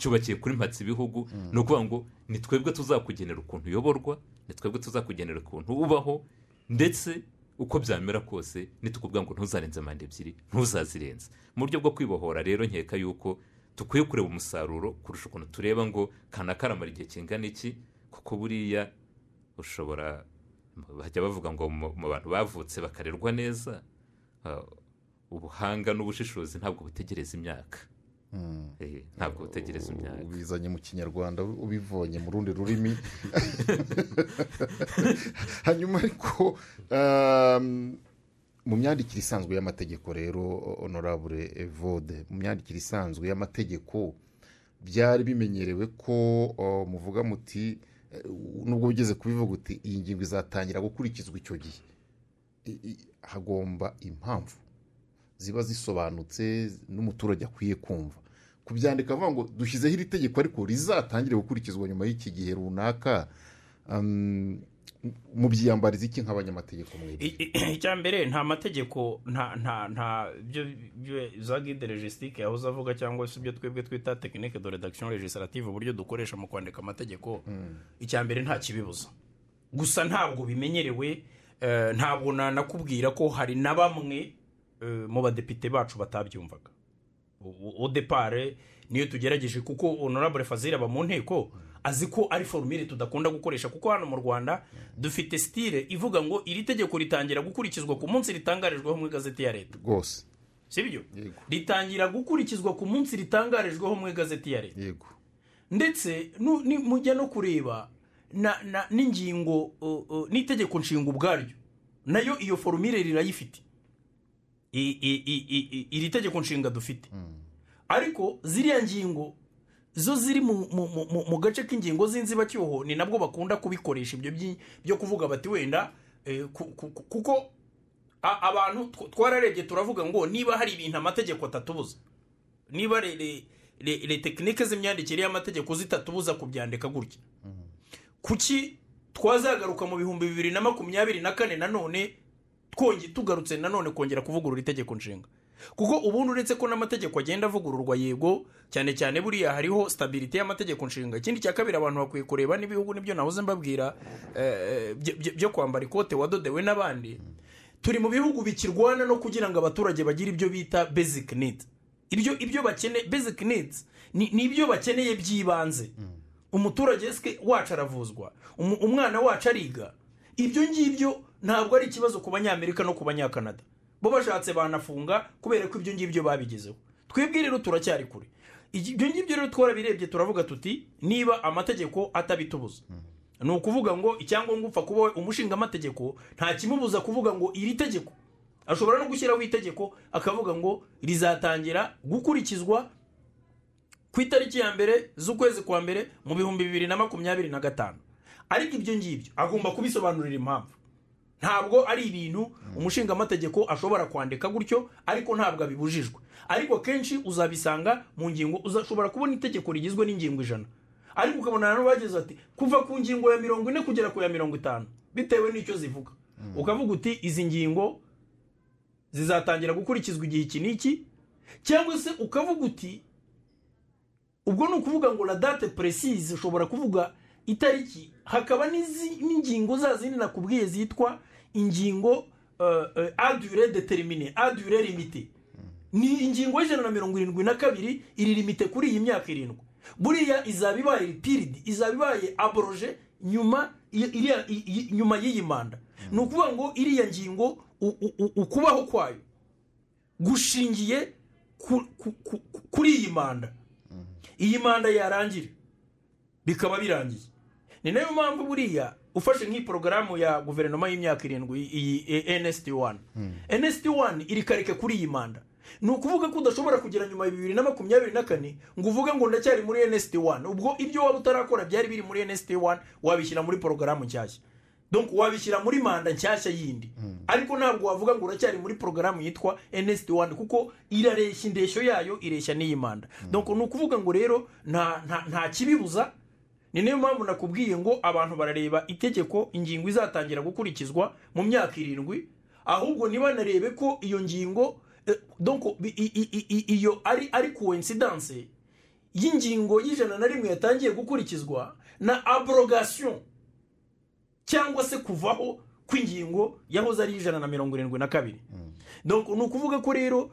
cyubakiye- kuri mpatsi ibihugu. Ni ukuvuga ngo ni twebwe tuzakugenera ukuntu uyoborwa ni twebwe tuzakugenera ukuntu ubaho ndetse uko byamera kose nitukubwira ngo ntuzarenze manda ebyiri ntuzazirenze. Mu buryo bwo kwibohora rero nkeka yuko dukwiye kureba umusaruro kurusha ukuntu tureba ngo kana karamara igihe kingana iki? Kuko buriya ushobora bajya bavuga ngo mu bantu bavutse bakarerwa neza uh, ubuhanga n'ubushishozi ntabwo butegereza imyaka. Eh, ntabwo butegereza imyaka. Ubizanye mu kinyarwanda ubivonye mu rundi rurimi. Hanyuma ariko um, mu myandikire isanzwe y'amategeko rero honorable evode mu myandikire isanzwe y'amategeko byari bimenyerewe ko muvuga muti eh, nubwo ugeze kubivuga uti iyi ngingo izatangira gukurikizwa icyo gihe. Hagomba impamvu ziba zisobanutse n'umuturage akwiye kumva. Kubyandika avuga ngo dushyizeho iri tegeko ariko rizatangire gukurikizwa nyuma y'iki gihe runaka mubyiyambariza iki nk'abanyamategeko icya mbere nta mategeko nta nta nta byo za guide logistique yahoze avuga cyangwa se ibyo twebwe twita tekinike de redaction legislative uburyo dukoresha mu kwandika amategeko icya mbere nta kibibuza. Gusa ntabwo bimenyerewe eh, ntabwo nanakubwira ko hari na bamwe eh, mu badepite bacu batabyumvaga. Odepare niyo tugerageje kuko honorable fazil aba mu nteko azi ko ari forumire tudakunda gukoresha kuko hano mu rwanda dufite sitire ivuga ngo iri tegeko ritangira gukurikizwa ku munsi ritangarijweho mu igazeti ya leta. Rwose. Sibyo Yego. ritangira gukurikizwa ku munsi ritangarijweho mu igazeti ya leta. Yego. Ndetse mujya no kureba n'ingingo n'itegeko nshinga ubwaryo. Nayo iyo forumire rirayifite. Iri tegeko nshinga dufite. Ariko ziriya ngingo zo ziri mu, gace k'ingingo z'inzibacyuho ni nabwo bakunda kubikoresha ibyo byo kuvuga bati wenda eh, ku- ku- ku- kuko abantu tw- twararebye turavuga ngo niba hari ibintu amategeko atatubuza niba tekinike z'imyandikire y'amategeko zitatubuza kubyandika gutya. Kuki twazagaruka mu bihumbi bibiri na makumyabiri na kane nanone tugarutse nanone kongera kuvugurura itegeko nshinga? Kuko ubundi uretse ko n'amategeko agenda avugururwa yego cyane cyane buriya hariho stabilite y'amategeko nshinga. Ikindi cya kabiri abantu bakwiye kureba n'ibihugu ni byo nahoze mbabwira eh, byo- byo- kwambara ikote wadodewe n'abandi. Turi mu bihugu bikirwana no kugira ngo abaturage bagire ibyo bita basic needs. Ibyo ibyo bakeneye basic needs ni ibyo bakeneye by'ibanze. Umuturage wacu aravuzwa umwana wacu ariga. Ibyo ngibyo ntabwo ari ikibazo ku banyamerika no ku banyakanada. Bo bashatse banafunga kubera ko ibyo ngibyo babigezeho twebwe rero turacyari kure. Ibyo ngibyo rero twarabirebye turavuga tuti niba amategeko atabitubuza. Ni ukuvuga ngo icyangombwa upfa kuba umushingamategeko nta kimubuza kuvuga ngo iri tegeko. Ashobora no gushyiraho itegeko akavuga ngo rizatangira gukurikizwa ku itariki ya mbere z'ukwezi kwa mbere mu bihumbi bibiri na makumyabiri na gatanu. Ariko ibyo ngibyo agomba kubisobanurira impamvu. Ntabwo ari ibintu umushingamategeko ashobora kwandika gutyo ariko ntabwo abibujijwe. Ariko kenshi uzabisanga mu ngingo uzashobora kubona itegeko rigizwe n'ingingo ijana. Ariko ukabona nanone bageze ati kuva ku ngingo ya mirongo ine kugera ku ya mirongo itanu. Bitewe n'icyo zivuga. Ukavuga uti izi ngingo zizatangira gukurikizwa igihe iki n'iki? Cyangwa se ukavuga uti ubwo ni ukuvuga ngo la date precise ushobora kuvuga itariki hakaba n'ingingo za zindi nakubwiye zitwa ingingo uh, uh, a dure determine a dure limite ni ingingo y'ijana na mirongo irindwi na kabiri iri limite kuri iyi myaka irindwi. Buriya izaba ibaye ripiridi izaba ibaye aboroje nyuma nyuma y'iyi manda. Ni ukuvuga ngo iriya ngingo ukubaho kwayo gushingiye ku- ku- ku- ku- kuri iyi manda. Iyi manda yarangira bikaba birangiye. Ni na yo mpamvu buriya ufashe nk'iyi porogaramu ya guverinoma y'imyaka irindwi iyi nsd wani nsd wani iri karike kuri iyi manda. Ni ukuvuga ko udashobora kugera nyuma ya bibiri na makumyabiri na kane ngo uvuge ngo ndacyari muri nsd wani ubwo ibyo waba utarakora byari biri muri nsd wani wabishyira muri porogaramu nshyashya. Donc wabishyira muri manda nshyashya yindi. Ariko ntabwo wavuga ngo uracyari muri porogaramu yitwa nsd wani kuko irareshya indeshyo yayo ireshya n'iyi manda. Donc ni ukuvuga ngo rero nta kibibuza ni na yo mpamvu nakubwiye ngo abantu barareba itegeko ingingo izatangira gukurikizwa mu myaka irindwi ahubwo ntibanarebe ko iyo ngingo eh, iyo ari ari coincidence y'ingingo y'ijana na rimwe yatangiye gukurikizwa na abrogation cyangwa se kuvaho kw'ingingo yahoze ari ijana na mirongo irindwi na kabiri. Donc ni ukuvuga ko rero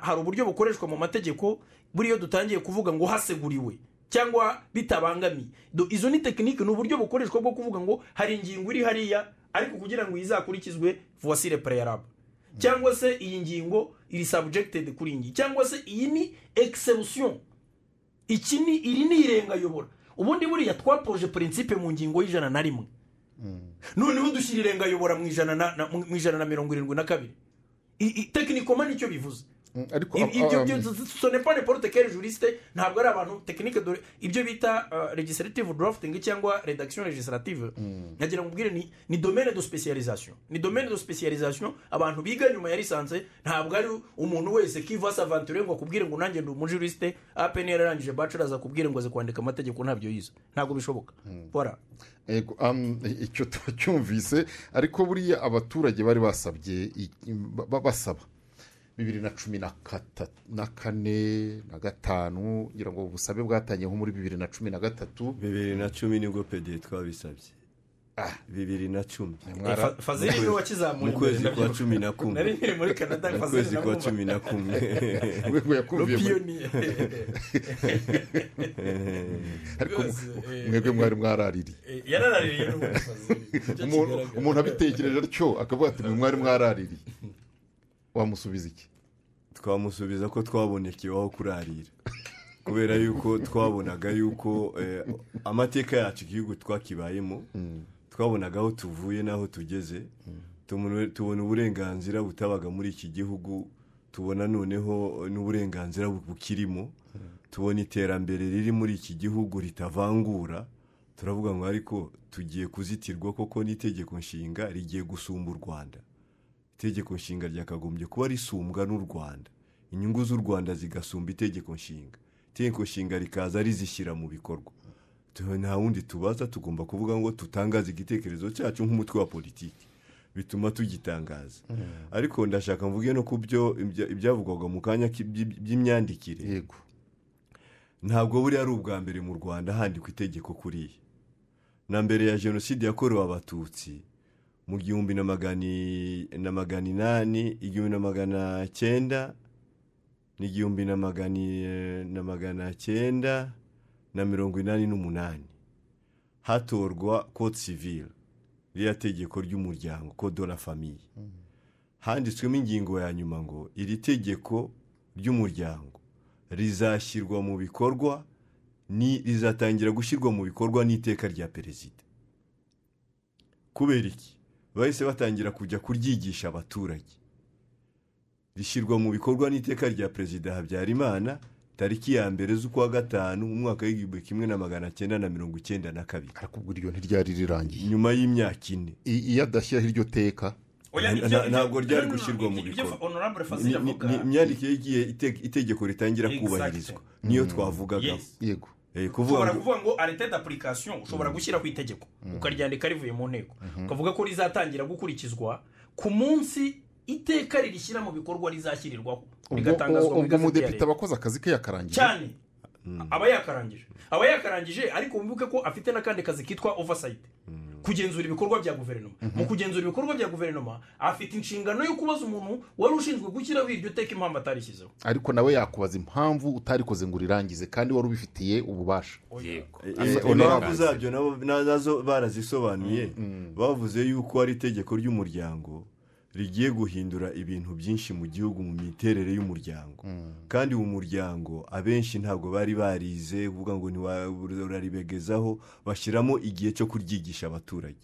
hari uburyo bukoreshwa mu mategeko buriya dutangiye kuvuga ngo haseguriwe. Cyangwa bitabangamiye. Do- izo ni tekinike ni uburyo bukoreshwa bwo kuvuga ngo hari ingingo iri hariya ariko kugira ngo izakurikizwe le préalable. Cyangwa se iyi ngingo iri subjected kuri iyi ngingo cyangwa se iyi ni exception. Iki ni iri ni irengayobora. Ubundi buriya twapoje principe mu ngingo y'ijana na rimwe. Noneho dushyira irengayobora mu ijana na- mirongo irindwi na kabiri. Tekinikoma ni cyo bivuze. Ibyo um, byo sone pas n'importe quel juriste ntabwo ari abantu tekinike dore ibyo bita uh, legislative drafting cyangwa redaction legislative. Nagira ngo mbwire ni, ni domaine de spécialisation. Ni domaine de spécialisation abantu biga nyuma ya lisanse ntabwo ari umuntu wese kiva s'aventure ngo akubwire ngo nanjye ndi umujuriste apen yararangije bachelors akubwire ngo aze kwandika amategeko ntabyo yize. Ntabwo bishoboka. Ego, um, icyo turacyumvise ariko buriya abaturage bari basabye basaba. Bibiri na cumi na kane na gatanu ngira ngo ubusabe bwatangiye nko muri bibiri na cumi na gatatu. Bibiri na cumi ni bwo pede twabisabye. Bibiri na cumi. Eh, Fa- fazili ni we wakizamuye mu kwezi kwa cumi na kumwe nari nkiri muri canada mu kwezi kwa cumi na kumwe ariko eh, mwebwe mwari mwaraririye. Eh, kigaragara. umuntu abitekereje atyo akavuga ati mwe mwari mwaraririye. Wamusubiza iki? Twamusubiza ko twabonekewe aho kurarira kubera yuko twabonaga yuko eh, amateka yacu igihugu twakibayemo twabonaga aho tuvuye n'aho tugeze tubona tubona uburenganzira butabaga muri iki gihugu tubona noneho n'uburenganzira bu- bukirimo tubona iterambere riri muri iki gihugu ritavangura. Turavuga ngo ariko tugiye kuzitirwa koko n'itegeko nshinga rigiye gusumba u rwanda. Itegeko nshinga ryakagombye kuba risumbwa n'u rwanda. Inyungu z'u rwanda zigasumba itegeko nshinga. Itegeko nshinga rikaza rizishyira mu bikorwa. Nta wundi tubaza tugomba kuvuga ngo tutangaze igitekerezo cyacu nk'umutwe wa politiki. Bituma tugitangaza. Ariko ndashaka mvuge no ku byo ibya- ibyavugwaga mu kanya k'i- by'i- by'imyandikire. Yego. Ntabwo buriya ari ubwa mbere mu rwanda handikwa itegeko kuriya na mbere ya jenoside yakorewe abatutsi mu gihumbi na magana inani igihumbi na magana cyenda n'igihumbi na magana cyenda na mirongo inani n'umunani. Hatorwa code civile ririya tegeko ry'umuryango code de la famille. Handitswemo ingingo ya nyuma ngo iri tegeko ry'umuryango rizashyirwa mu bikorwa ni rizatangira gushyirwa mu bikorwa n'iteka rya perezida. Kubera iki? Bahise batangira kujya kuryigisha abaturage. Rishyirwa mu bikorwa n'iteka rya perezida habyarimana tariki ya mbere z'ukwa gatanu mu mwaka w'igihumbi kimwe na magana cyenda na mirongo icyenda na kabiri. Ariko ubwo iryo ntiryari rirangiye. Nyuma y'imyaka ine. Iyo adashyiraho iryo teka? Ntabwo ryari gushyirwa mu bikorwa. imyandikire y'igihe ite- itegeko ritangira kubahirizwa niyo twavugagaho Yes. yego. Ushobora ngo kuvuga ngo arete d'application ushobora gushyiraho itegeko ukaryandika rivuye mu nteko. Ukavuga ko rizatangira gukurikizwa ku munsi iteka ririshyira mu bikorwa rizashyirirwaho. Ubwo rigatangazwa mu igazeti umudepite aba akoze akazi ke yakarangije? Cyane. Aba yakarangije. Aba yakarangije ariko wibuke ko afite n'akandi kazi kitwa oversight. Kugenzura ibikorwa bya guverinoma. Mu kugenzura ibikorwa bya guverinoma afite inshingano yo kubaza umuntu wari ushinzwe gushyiraho iryo teka impamvu atarishyizeho. Ariko nawe yakubaza impamvu utarikoze ngo urirangize kandi wari ubifitiye ububasha. Yego. Eh, Afite impamvu zabyo na zo barazisobanuye. Bavuze yuko ari itegeko ry'umuryango rigiye guhindura ibintu byinshi mu gihugu mu miterere y'umuryango. Kandi uwo muryango abenshi ntabwo bari barize kuvuga ngo ntiwararibegezaho bashyiramo igihe cyo kuryigisha abaturage.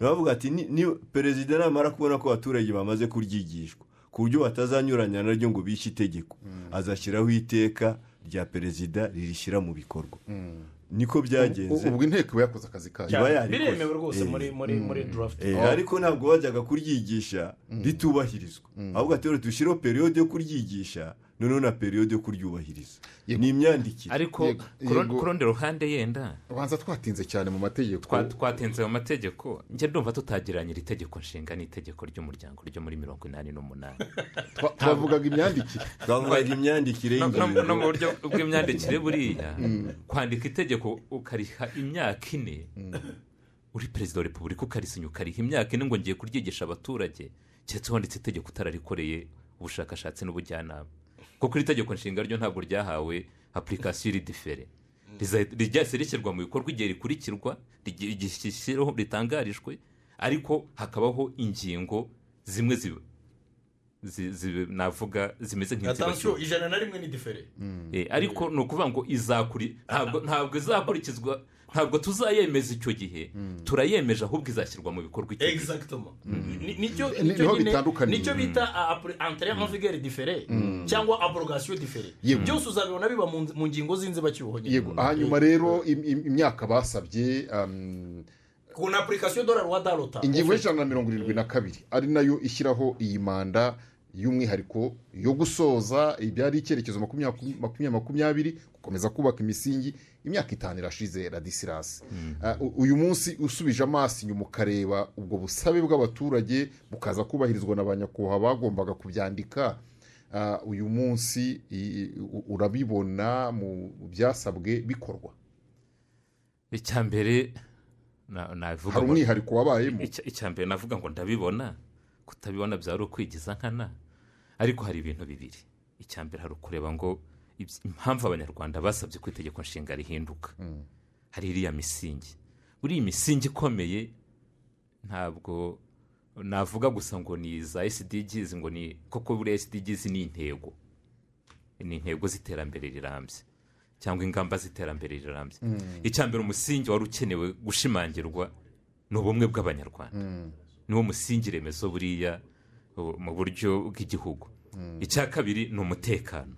Bavuga ati "Ni- ni perezida namara kubona ko abaturage bamaze kuryigishwa ku buryo batazanyuranya naryo ngo bishe itegeko. Azashyiraho iteka rya perezida ririshyira mu bikorwa. Niko byagenze. ubwo inteko iba yakoze akazi kayo. Iba yarikoze. biremewe rwose Eh. muri muri muri draft. Eh, ariko ntabwo bajyaga kuryigisha. Ritubahirizwa ahubwo ati rero dushyireho periyode yo kuryigisha. Noneho na periyode yo kuryubahiriza. Ni imyandikire. Ariko ku rundi- ruhande yenda. Ubanza twatinze cyane mu mategeko. Twa- twatinze mu mategeko. Njye ndumva tutagiranye iri tegeko nshinga n'itegeko ry'umuryango ryo muri mirongo inani n'umunani. Twa- twavugaga imyandikire. Twavugaga imyandikire no, no, mu buryo bw'imyandikire buriya kwandika itegeko ukariha imyaka ine uri perezida wa repubulika ukarisinya ukariha imyaka ine ngo ngiye kuryigisha abaturage. Keretse wanditse itegeko utararikoreye ubushakashatsi n'ubujyanama. Kuko iri tegeko nshinga ryo ntabwo ryahawe apurikasiyo iri difere ryahise rishyirwa mu bikorwa igihe rikurikirwa ritangarijwe ariko hakabaho ingingo zimwe ziba zi- zi- navuga zimeze nk'inzibacyuho. Ijana na rimwe ni difere Eh, ariko ni ukuvuga ngo ntabwo izakurikizwa ntabwo tuzayemeza icyo gihe. Turayemeje ahubwo izashyirwa mu bikorwa icyo gihe. Exactement. Ni- ni cyo ni cyo bita en vigueur difere cyangwa abrogation difere byose uzabibona biba mu ngingo z'inzibacyuho yego. Hanyuma rero im- im- imyaka basabye um, ku na application de la loi d'alota ingingo y'ijana na mirongo irindwi na kabiri ari na yo ishyiraho iyi manda y'umwihariko yo gusoza ibyari icyerekezo makumyabiri makumyabiri gukomeza kubaka imisingi imyaka itanu irashize radisirasi Uh, u- uyu munsi usubije amaso inyuma ukareba ubwo busabe bw'abaturage bukaza kubahirizwa na ba nyakubahwa bagombaga kubyandika. Uh, uyu munsi urabibona mu byasabwe bikorwa. Icya mbere hari umwihariko wabayemo? Icya mbere navuga ngo ndabibona. Kutabibona byari ukwigiza nkana. Ariko hari ibintu bibiri. Icya mbere hari ukureba ngo impamvu abanyarwanda basabye ko itegeko nshinga rihinduka. Hari iriya misingi. Buriya misingi ikomeye ntabwo navuga gusa ngo ni za SDGs ngo ni koko buriya SDGs ni intego. Ni intego z'iterambere rirambye cyangwa ingamba z'iterambere rirambye. Icya mbere umusingi wari ukenewe gushimangirwa ni ubumwe bw'abanyarwanda. Niwo musingi remezo buriya mu buryo bw'igihugu. Icya kabiri ni umutekano.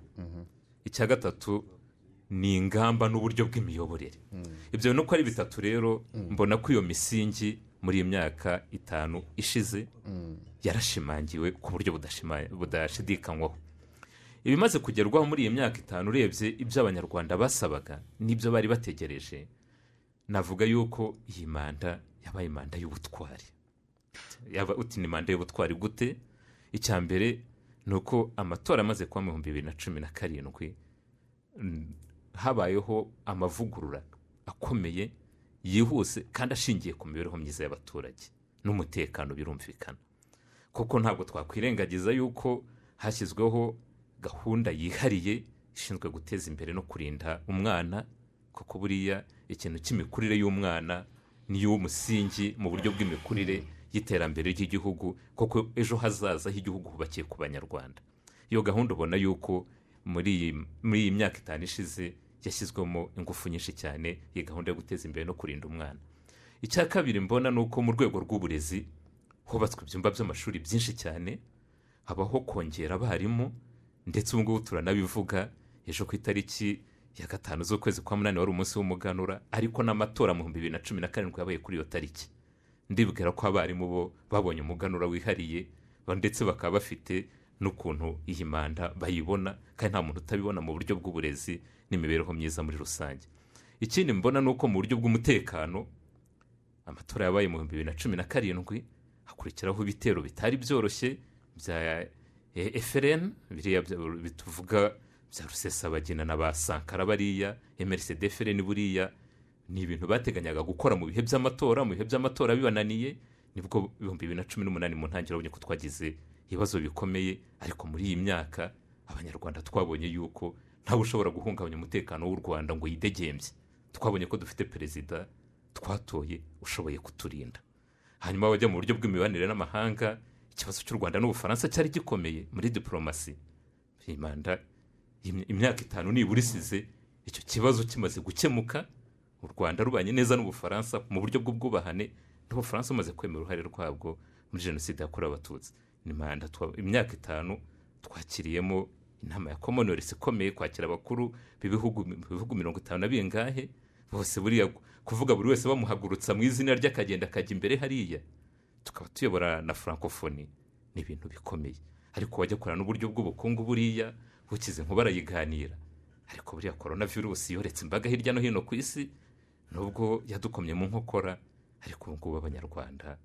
Icya gatatu ni ingamba n'uburyo bw'imiyoborere. Ibyo ni uko ari bitatu rero mbona ko iyo misingi muri iyi myaka itanu ishize yarashimangiwe ku buryo budashidikanywaho. Ibimaze kugerwaho muri iyi myaka itanu urebye ibyo abanyarwanda basabaga n'ibyo bari bategereje navuga yuko iyi manda yabaye manda y'ubutwari. Yaba uti ni manda y'ubutwari gute? Icya mbere ni uko amatora amaze kuba mu bihumbi bibiri na cumi na karindwi mm, habayeho amavugurura akomeye yihuse kandi ashingiye ku mibereho myiza y'abaturage n'umutekano birumvikana. Kuko ntabwo twakwirengagiza yuko hashyizweho gahunda yihariye ishinzwe guteza imbere no kurinda umwana kuko buriya ikintu cy'imikurire y'umwana niyo musingi mu buryo bw'imikurire y'iterambere ry'igihugu kuko ejo hazaza h'igihugu hubakiye ku banyarwanda. Iyo gahunda ubona yuko muri iyi myaka itanu ishize yashyizwemo ingufu nyinshi cyane iyi gahunda yo guteza imbere no kurinda umwana. Icya kabiri mbona ni uko mu rwego rw'uburezi hubatswe ibyumba by'amashuri byinshi cyane habaho kongera abarimu ndetse ubu ngubu turanabivuga ejo ku itariki ya gatanu z'ukwezi kwa munani wari umunsi w'umuganura ariko n'amatora mu bihumbi bibiri na cumi na karindwi yabaye kuri iyo tariki. Ndibwira ko abarimu bo babonye umuganura wihariye ndetse bakaba bafite n'ukuntu iyi manda bayibona kandi nta muntu utabibona mu buryo bw'uburezi n'imibereho myiza muri rusange. Ikindi mbona ni uko mu buryo bw'umutekano amatora yabaye mu bihumbi bibiri na cumi na karindwi hakurikiraho ibitero bitari byoroshye bya efuperi biriya bya- bituvuga bya rusesabagina na ba sankara bariya emerisede efuperi buriya ni ibintu bateganyaga gukora mu bihe by'amatora mu bihe by'amatora bibananiye ni bwo ibihumbi bibiri na cumi n'umunani mu ntangiriro babonye ko twagize ibibazo bikomeye ariko muri iyi myaka abanyarwanda twabonye yuko ntawe ushobora guhungabanya umutekano w'u rwanda ngo yidegembye twabonye ko dufite perezida twatoye ushoboye kuturinda. Hanyuma bajya mu buryo bw'imibanire n'amahanga ikibazo cy'u rwanda n'ubufaransa cyari gikomeye muri diporomasi imyaka itanu nibura isize icyo kibazo kimaze gukemuka u rwanda rubanye neza n'ubufaransa mu buryo bw'ubwubahane n'ubufaransa bumaze kwemera uruhare rwabwo muri jenoside yakorewe abatutsi. Twa- imyaka itanu twakiriyemo inama ya commonwealth ikomeye kwakira abakuru b'ibihugu bihugu mirongo itanu na bingahe bose buriya kuvuga buri wese bamuhagurutsa mu izina rye akagenda akajya imbere hariya. Tukaba tuyobora na francophonie. Ni ibintu bikomeye. Ariko wajya kurana n'uburyo bw'ubukungu buriya bukize nkuba arayiganira. Ariko buriya korona virusi yoretse imbaga hirya no hino ku isi nubwo yadukomye mu nkokora ariko ubu ngubu abanyarwanda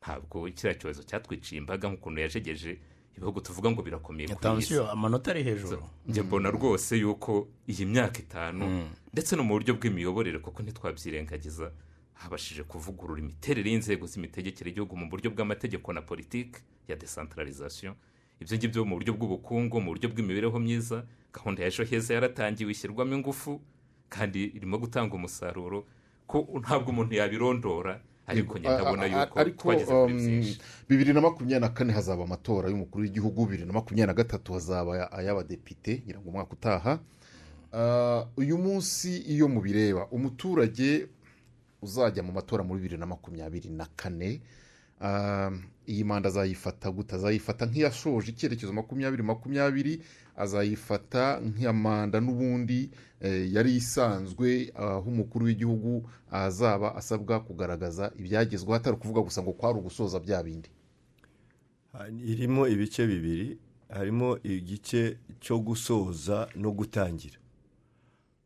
ntabwo kiriya cyorezo cyatwiciye imbaga nk'ukuntu yajegeje ibihugu tuvuga ngo birakomeye ku isi. atansiyo amanota ari hejuru. Njye mbona rwose yuko iyi myaka itanu ndetse no mu buryo bw'imiyoborere kuko ntitwabyirengagiza habashije kuvugurura imiterere y'inzego z'imitegekere y'igihugu mu buryo bw'amategeko na politiki ya desantaralizasiyo ibyo ngibyo mu buryo bw'ubukungu mu buryo bw'imibereho myiza gahunda ya ejo heza yaratangiwe ishyirwamo ingufu kandi irimo gutanga umusaruro ko ntabwo umuntu yabirondora ariko njye ndabona yuko twageze kuri um, byinshi. bibiri na makumyabiri na kane hazaba amatora y'umukuru w'igihugu bibiri na makumyabiri na gatatu hazaba aya- ay'abadepite ngira ngo umwaka utaha. Ah, uyu munsi iyo mubireba umuturage uzajya mu matora muri bibiri na makumyabiri na kane ah, iyi manda azayifata gute? Azayifata nk'iyashoje icyerekezo makumyabiri makumyabiri azayifata nk'iya manda n'ubundi eh, yari isanzwe aho umukuru w'igihugu azaba asabwa kugaragaza ibyagezweho atari ukuvuga gusa ngo kwari ugusoza bya bindi. Irimo ibice bibiri harimo igice cyo gusoza no gutangira.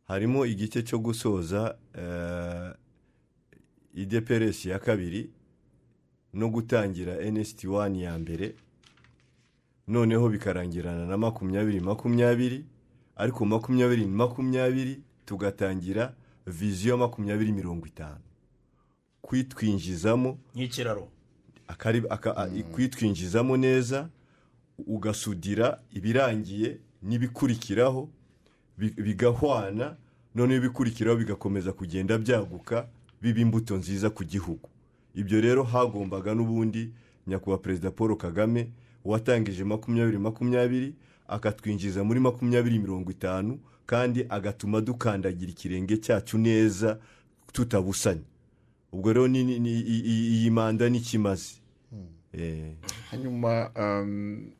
Harimo igice cyo gusoza eh, ideperesi ya kabiri no gutangira nsiti wani ya mbere noneho bikarangirana na makumyabiri makumyabiri ariko makumyabiri makumyabiri tugatangira viziyo makumyabiri mirongo itanu. Kwitwinjizamo nk'ikiraro. kwitwinjizamo neza ugasudira ibirangiye n'ibikurikiraho bi- bigahwana noneho ibikurikiraho bigakomeza kugenda byaguka biba imbuto nziza ku gihugu. Ibyo rero hagombaga n'ubundi nyakubahwa perezida paul kagame watangije makumyabiri makumyabiri akatwinjiza muri makumyabiri mirongo itanu kandi agatuma dukandagira ikirenge cyacu neza tutabusanya ubwo rero iyi manda n'ikimaze Eh, hanyuma um,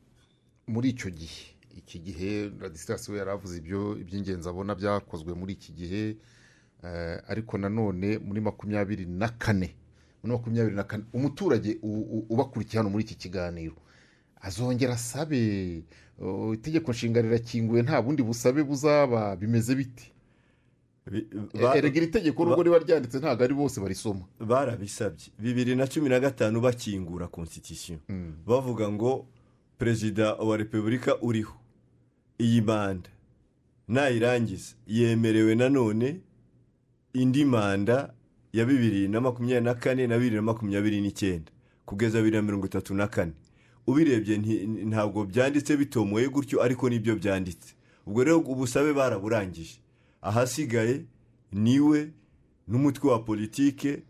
muri icyo gihe iki gihe radisitirasi we yari avuze ibyo iby'ingenzi abona byakozwe muri iki gihe eh, ariko nanone muri makumyabiri na kane muri makumyabiri na kane. Umuturage ubakurikiye hano muri iki kiganiro. Azongera asabe itegeko nshinga rirakinguye nta bundi busabe buzaba bimeze biti bi- ba- erega iri tegeko nubwo riba ryanditse ntabwo ari bose barisoma. barabisabye. Bibiri na cumi na gatanu bakingura konstitusiyo bavuga ngo perezida wa repubulika uriho. Iyi manda nayirangiza. Yemerewe nanone indi manda ya bibiri na makumyabiri na kane na bibiri na makumyabiri n'icyenda. Kugeza bibiri na mirongo itatu na kane. Ubirebye ntabwo byanditse bitomoye gutyo ariko ni byo byanditse. Ubwo rero ubusabe baraburangije. Ahasigaye ni we n'umutwe wa politike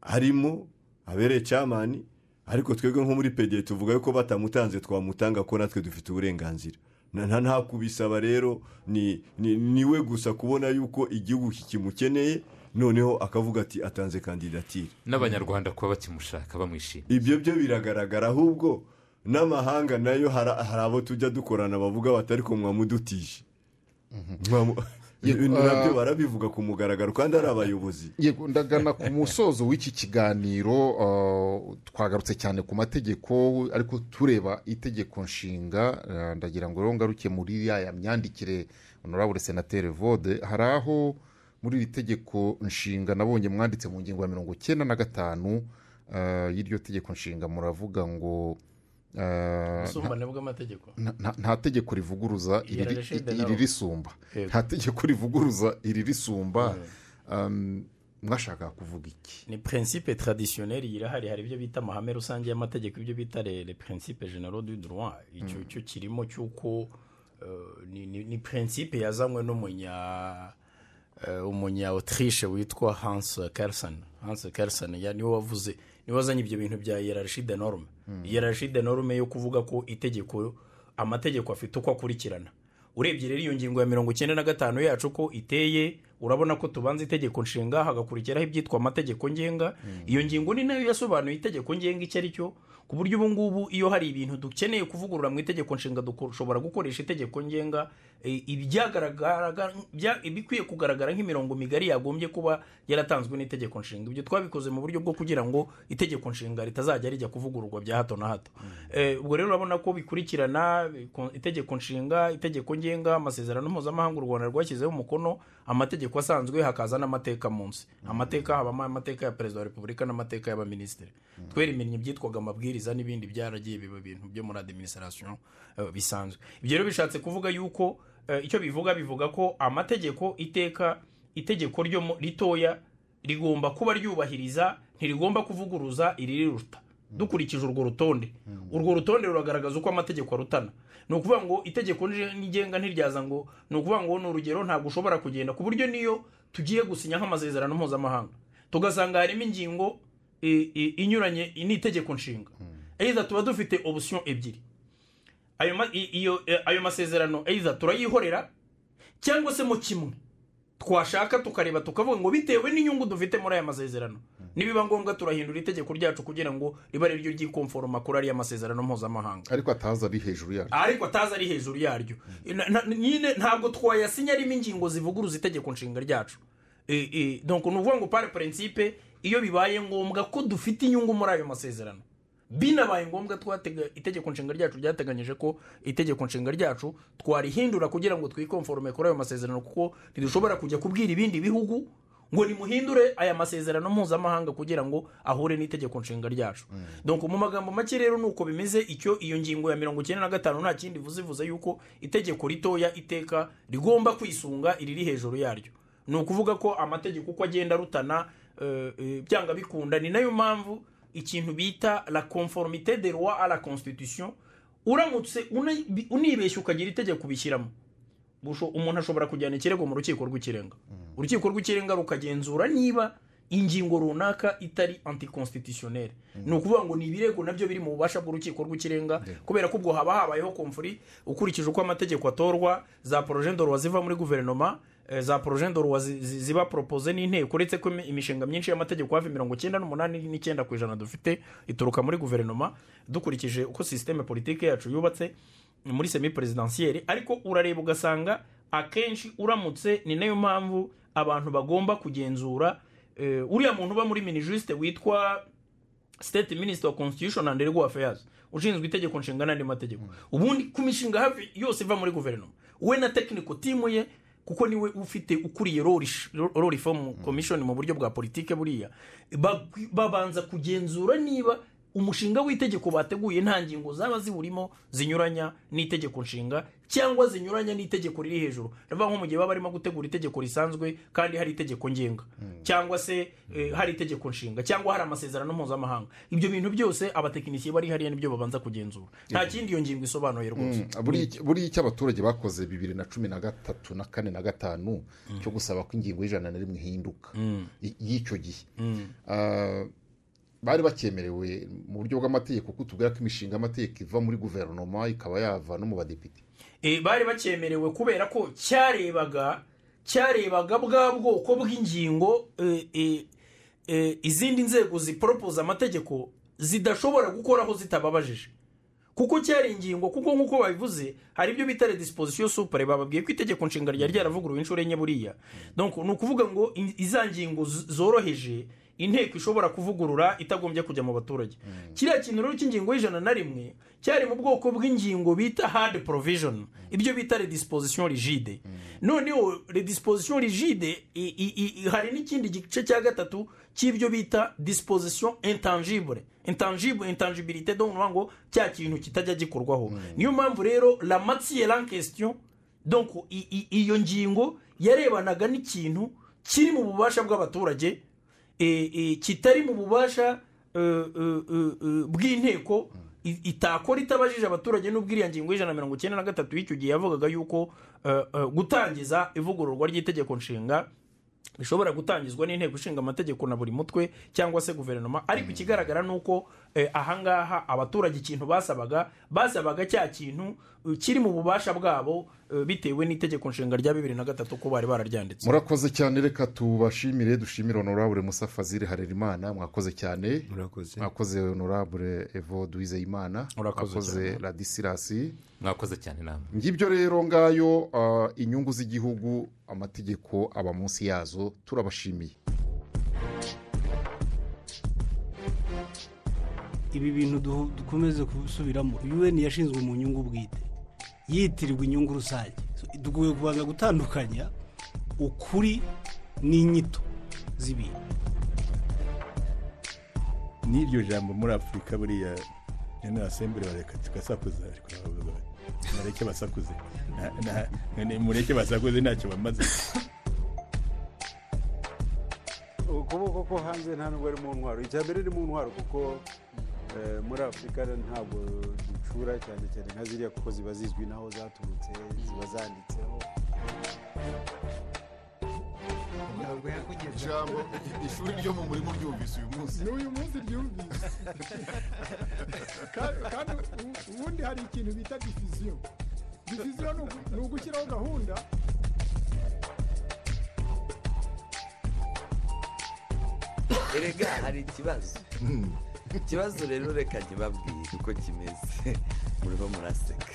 harimo abereye camani ariko twebwe nko muri pede tuvuga yuko batamutanze twamutanga ko natwe dufite uburenganzira. Nta kubisaba rero ni ni we gusa kubona yuko igihugu kimukeneye noneho akavuga ati atanze kandidatire. N'abanyarwanda kuba bakimushaka bamwishimiye. Ibyo byo biragaragara ahubwo n'amahanga na yo hari abo tujya dukorana bavuga bati ariko mwamudutije Mwamu- Yego, na byo ah, barabivuga ku mugaragaro kandi ari abayobozi. Yego ndagana ku musozo w'iki kiganiro uh, twagarutse cyane ku mategeko ariko tureba itegeko nshinga uh, ndagira ngo rero ngaruke muri ya myandikire honorable senateri vode hari aho muri iri tegeko nshinga nabonye mwanditse mu ngingo ya mirongo icyenda na gatanu uh, y'iryo tegeko nshinga muravuga ngo ubusumbane bw'amategeko. nta- tegeko rivuguruza iri- risumba. Nta tegeko rivuguruza iri risumba. Um, mwashaka kuvuga iki? Ni principe traditionnel irahari. Hari ibyo bita amahame rusange y'amategeko ibyo bita le principe généraux du droit. Icyo cyo kirimo cy'uko eh, ni- principe yazanywe n'umunya eh, umunya autriche witwa hans kersen hans ya ni we wavuze ni we wazanye ibyo bintu bya hierarchie de norme hierarchie de norme yo kuvuga ko itegeko amategeko afite uko akurikirana. Urebye rero iyo ngingo ya mirongo icyenda na gatanu yacu ko iteye urabona ko tubanza itegeko nshinga hagakurikiraho ibyitwa amategeko ngenga. Iyo ngingo ni na yo yasobanuye itegeko ngenga icyo ari cyo ku buryo ubu ngubu iyo hari ibintu dukeneye kuvugurura mu itegeko nshinga dushobora gukoresha itegeko ngenga ibikwiye kugaragara nk'imirongo migari yagombye kuba yaratanzwe n'itegeko nshinga. Ibyo twabikoze mu buryo bwo kugira ngo itegeko nshinga ritazajya rijya kuvugururwa bya hato na hato. Eh, ubwo rero urabona ko bikurikirana eh, ko- itegeko nshinga itegeko ngenga amasezerano mpuzamahanga u rwanda rwashyizeho umukono amategeko asanzwe hakaza n'amateka munsi. Amateka habamo amateka ya perezida wa repubulika n'amateka y'abaminisitiri. Twerimennye ibyitwaga amabwiriza n'ibindi byaragiye biba ibintu byo muri administration eh, bisanzwe. Ibyo rero bishatse kuvuga yuko eh, icyo bivuga bivuga ko amategeko iteka itegeko ryo ritoya rigomba kuba ryubahiriza ntirigomba kuvuguruza iririruta dukurikije urwo rutonde. Urwo rutonde ruragaragaza uko amategeko arutana. Ni ukuvuga ngo itegeko n'igenga ntiryaza ngo ni ukuvuga ngo ni urugero ntabwo ushobora kugenda. Ku buryo niyo tugiye gusinya nk'amasezerano mpuzamahanga. Tugasanga harimo ingingo e, e, inyuranye n'itegeko nshinga. Either tuba dufite option ebyiri. Ayo ma- i- iyo e, ayo masezerano either turayihorera cyangwa se mu kimwe. Twashaka tukareba tukavuga ngo bitewe n'inyungu dufite muri aya masezerano. Nibiba ngombwa turahindura itegeko ryacu kugira ngo ribe ari ryo ryikomforoma kuri ariya masezerano mpuzamahanga. Ariko ataza ari hejuru yaryo. Ariko ataza ari hejuru yaryo. Na- nyine ntabwo twayasinya arimo ingingo zivuguruza itegeko nshinga ryacu. Eh, eh, donc ni ukuvuga ngo pari principe iyo bibaye ngombwa ko dufite inyungu muri ayo masezerano. Binabaye ngombwa twatega itegeko nshinga ryacu ryateganyije ko itegeko nshinga ryacu twarihindura kugira ngo twikonforume kuri ayo masezerano kuko ntidushobora kujya kubwira ibindi bihugu ngo nimuhindure aya masezerano mpuzamahanga kugira ngo ahure n'itegeko nshinga ryacu. Donc mu magambo make rero ni uko bimeze icyo iyo ngingo ya mirongo icyenda na gatanu nta kindi ivuze ivuze yuko itegeko ritoya iteka rigomba kwisunga iriri hejuru yaryo. Ni ukuvuga ko amategeko uko agenda arutana eh, eh, byanga bikunda ni na yo mpamvu ikintu bita la conformité de loi à la constitution uramutse unibeshya ukagira itegeko ubishyiramo umuntu ashobora kujyana ikirego mu rukiko rw'ikirenga urukiko rw'ikirenga rukagenzura niba ingingo runaka itari anticonstitutionnelle ni ukuvuga ngo ni ibirego na byo biri mu bubasha bw'urukiko rw'ikirenga kubera ko ubwo haba habayeho komfuri ukurikije uko amategeko atorwa za loi ziva muri guverinoma za de loi zi- zi- ziba propose n'inteko uretse ko imi- imishinga myinshi y'amategeko hafi mirongo icyenda n'umunani n'icyenda ku ijana dufite ituruka muri guverinoma dukurikije uko sisiteme politike yacu yubatse muri semi perezidansiyeri ariko urareba ugasanga akenshi uramutse ni na yo mpamvu abantu bagomba kugenzura eh, uriya muntu uba muri minijusite witwa state minister of constitution and legal affairs ushinzwe itegeko nshinga n'andi mategeko. Ubundi ku mishinga hafi yose iva muri guverinoma. We na technical team ye kuko ni we ufite ukuriye law reform commission mu buryo bwa politike buriya ba- babanza kugenzura niba umushinga w'itegeko bateguye nta ngingo zaba ziwurimo zinyuranya n'itegeko nshinga cyangwa zinyuranya n'itegeko riri hejuru. Ndavuga nko mu gihe baba barimo gutegura itegeko risanzwe kandi hari itegeko ngenga. Cyangwa se eh, hari itegeko nshinga cyangwa hari amasezerano mpuzamahanga. Ibyo bintu byose abatekinisiye bari hariya ni byo babanza kugenzura. Nta kindi iyo ngingo isobanuye rwose. Buriya buriya icyo abaturage bakoze bibiri na cumi na gatatu na kane na gatanu cyo gusaba ko ingingo y'ijana na rimwe ihinduka y'icyo gihe. Ah, bari bakemerewe mu buryo bw'amategeko kuko tubwira ko imishinga y'amategeko iva muri guverinoma ikaba yava no mu badepite. Eh, bari bakemerewe kubera ko cyarebaga cyarebaga bwa bwoko bw'ingingo eh, eh, izindi nzego ziporopoza amategeko zidashobora gukoraho zitababajije. Kuko cyari ingingo kuko nk'uko babivuze hari ibyo bita redisposition supere bababwiye ko itegeko nshinga ryari ryaravuguruwe inshuro enye buriya. Donc ni ukuvuga ngo iza ngingo zoroheje inteko ishobora kuvugurura itagombye kujya mu baturage. Kiriya kintu rero cy'ingingo y'ijana na rimwe cyari mu bwoko bw'ingingo bita hard provision. Ibyo bita redisposition rigide. Noneho redisposition rigide hari n'ikindi gice cya gatatu cy'ibyo bita intangible. Intangibilité donc nuvuga ngo cya kintu kitajya gikorwaho. Niyo mpamvu rero la i- i- iyo ngingo yarebanaga n'ikintu kiri mu bubasha bw'abaturage kitari mu bubasha e, e, e, e, bw'inteko itakora itabajije abaturage n'ubwo iriya ngingo y'ijana na mirongo icyenda na gatatu y'icyo gihe yavugaga yuko gutangiza ivugururwa ry'itegeko nshinga bishobora gutangizwa n'inteko ishinga amategeko na buri mutwe cyangwa se guverinoma. Ariko ikigaragara ni uko ahangaha abaturage ikintu basabaga basabaga cya kintu eh, kiri mu bubasha bwabo eh, bitewe n'itegeko nshinga rya bibiri na gatatu ko bari bararyanditse. Murakoze cyane reka tubashimire dushimire honorable musa fazil harerimana mwakoze cyane. Mwakoze honorable evo duwizeyimana mwakoze radisilasi mwakoze cyane namwe ngibyo rero ngayo ah, inyungu z'igihugu amategeko aba munsi yazo turabashimiye. Ibi bintu dukomeze kubisubiramo. Un yashinzwe mu nyungu bwite. Yitirirwa inyungu rusange. So, dukwiye kubanza gutandukanya ukuri n'inyito z'ibintu. N'iryo jambo muri afurika buriya general assembly bareka tugasakuza mureke basakuze. Mureke basakuze ntacyo bamaze. Ukuboko ko hanze nta nubwo ari mu ntwaro. Icya mbere ni mu ntwaro kuko muri afurika ntabwo ducura cyane cyane nka ziriya kuko ziba zizwi n'aho zaturutse ziba zanditseho. Ijambo ishuri ryo mu murimo ryumvise uyu munsi. N'uyu munsi ryumvise. Ka- kandi ubundi hari ikintu bita difiziyo difiziyo ni ugu- ni ugushyiraho gahunda. Erega hari ikibazo. Ikibazo rero reka ntibabwire uko kimeze. Muriho muraseka.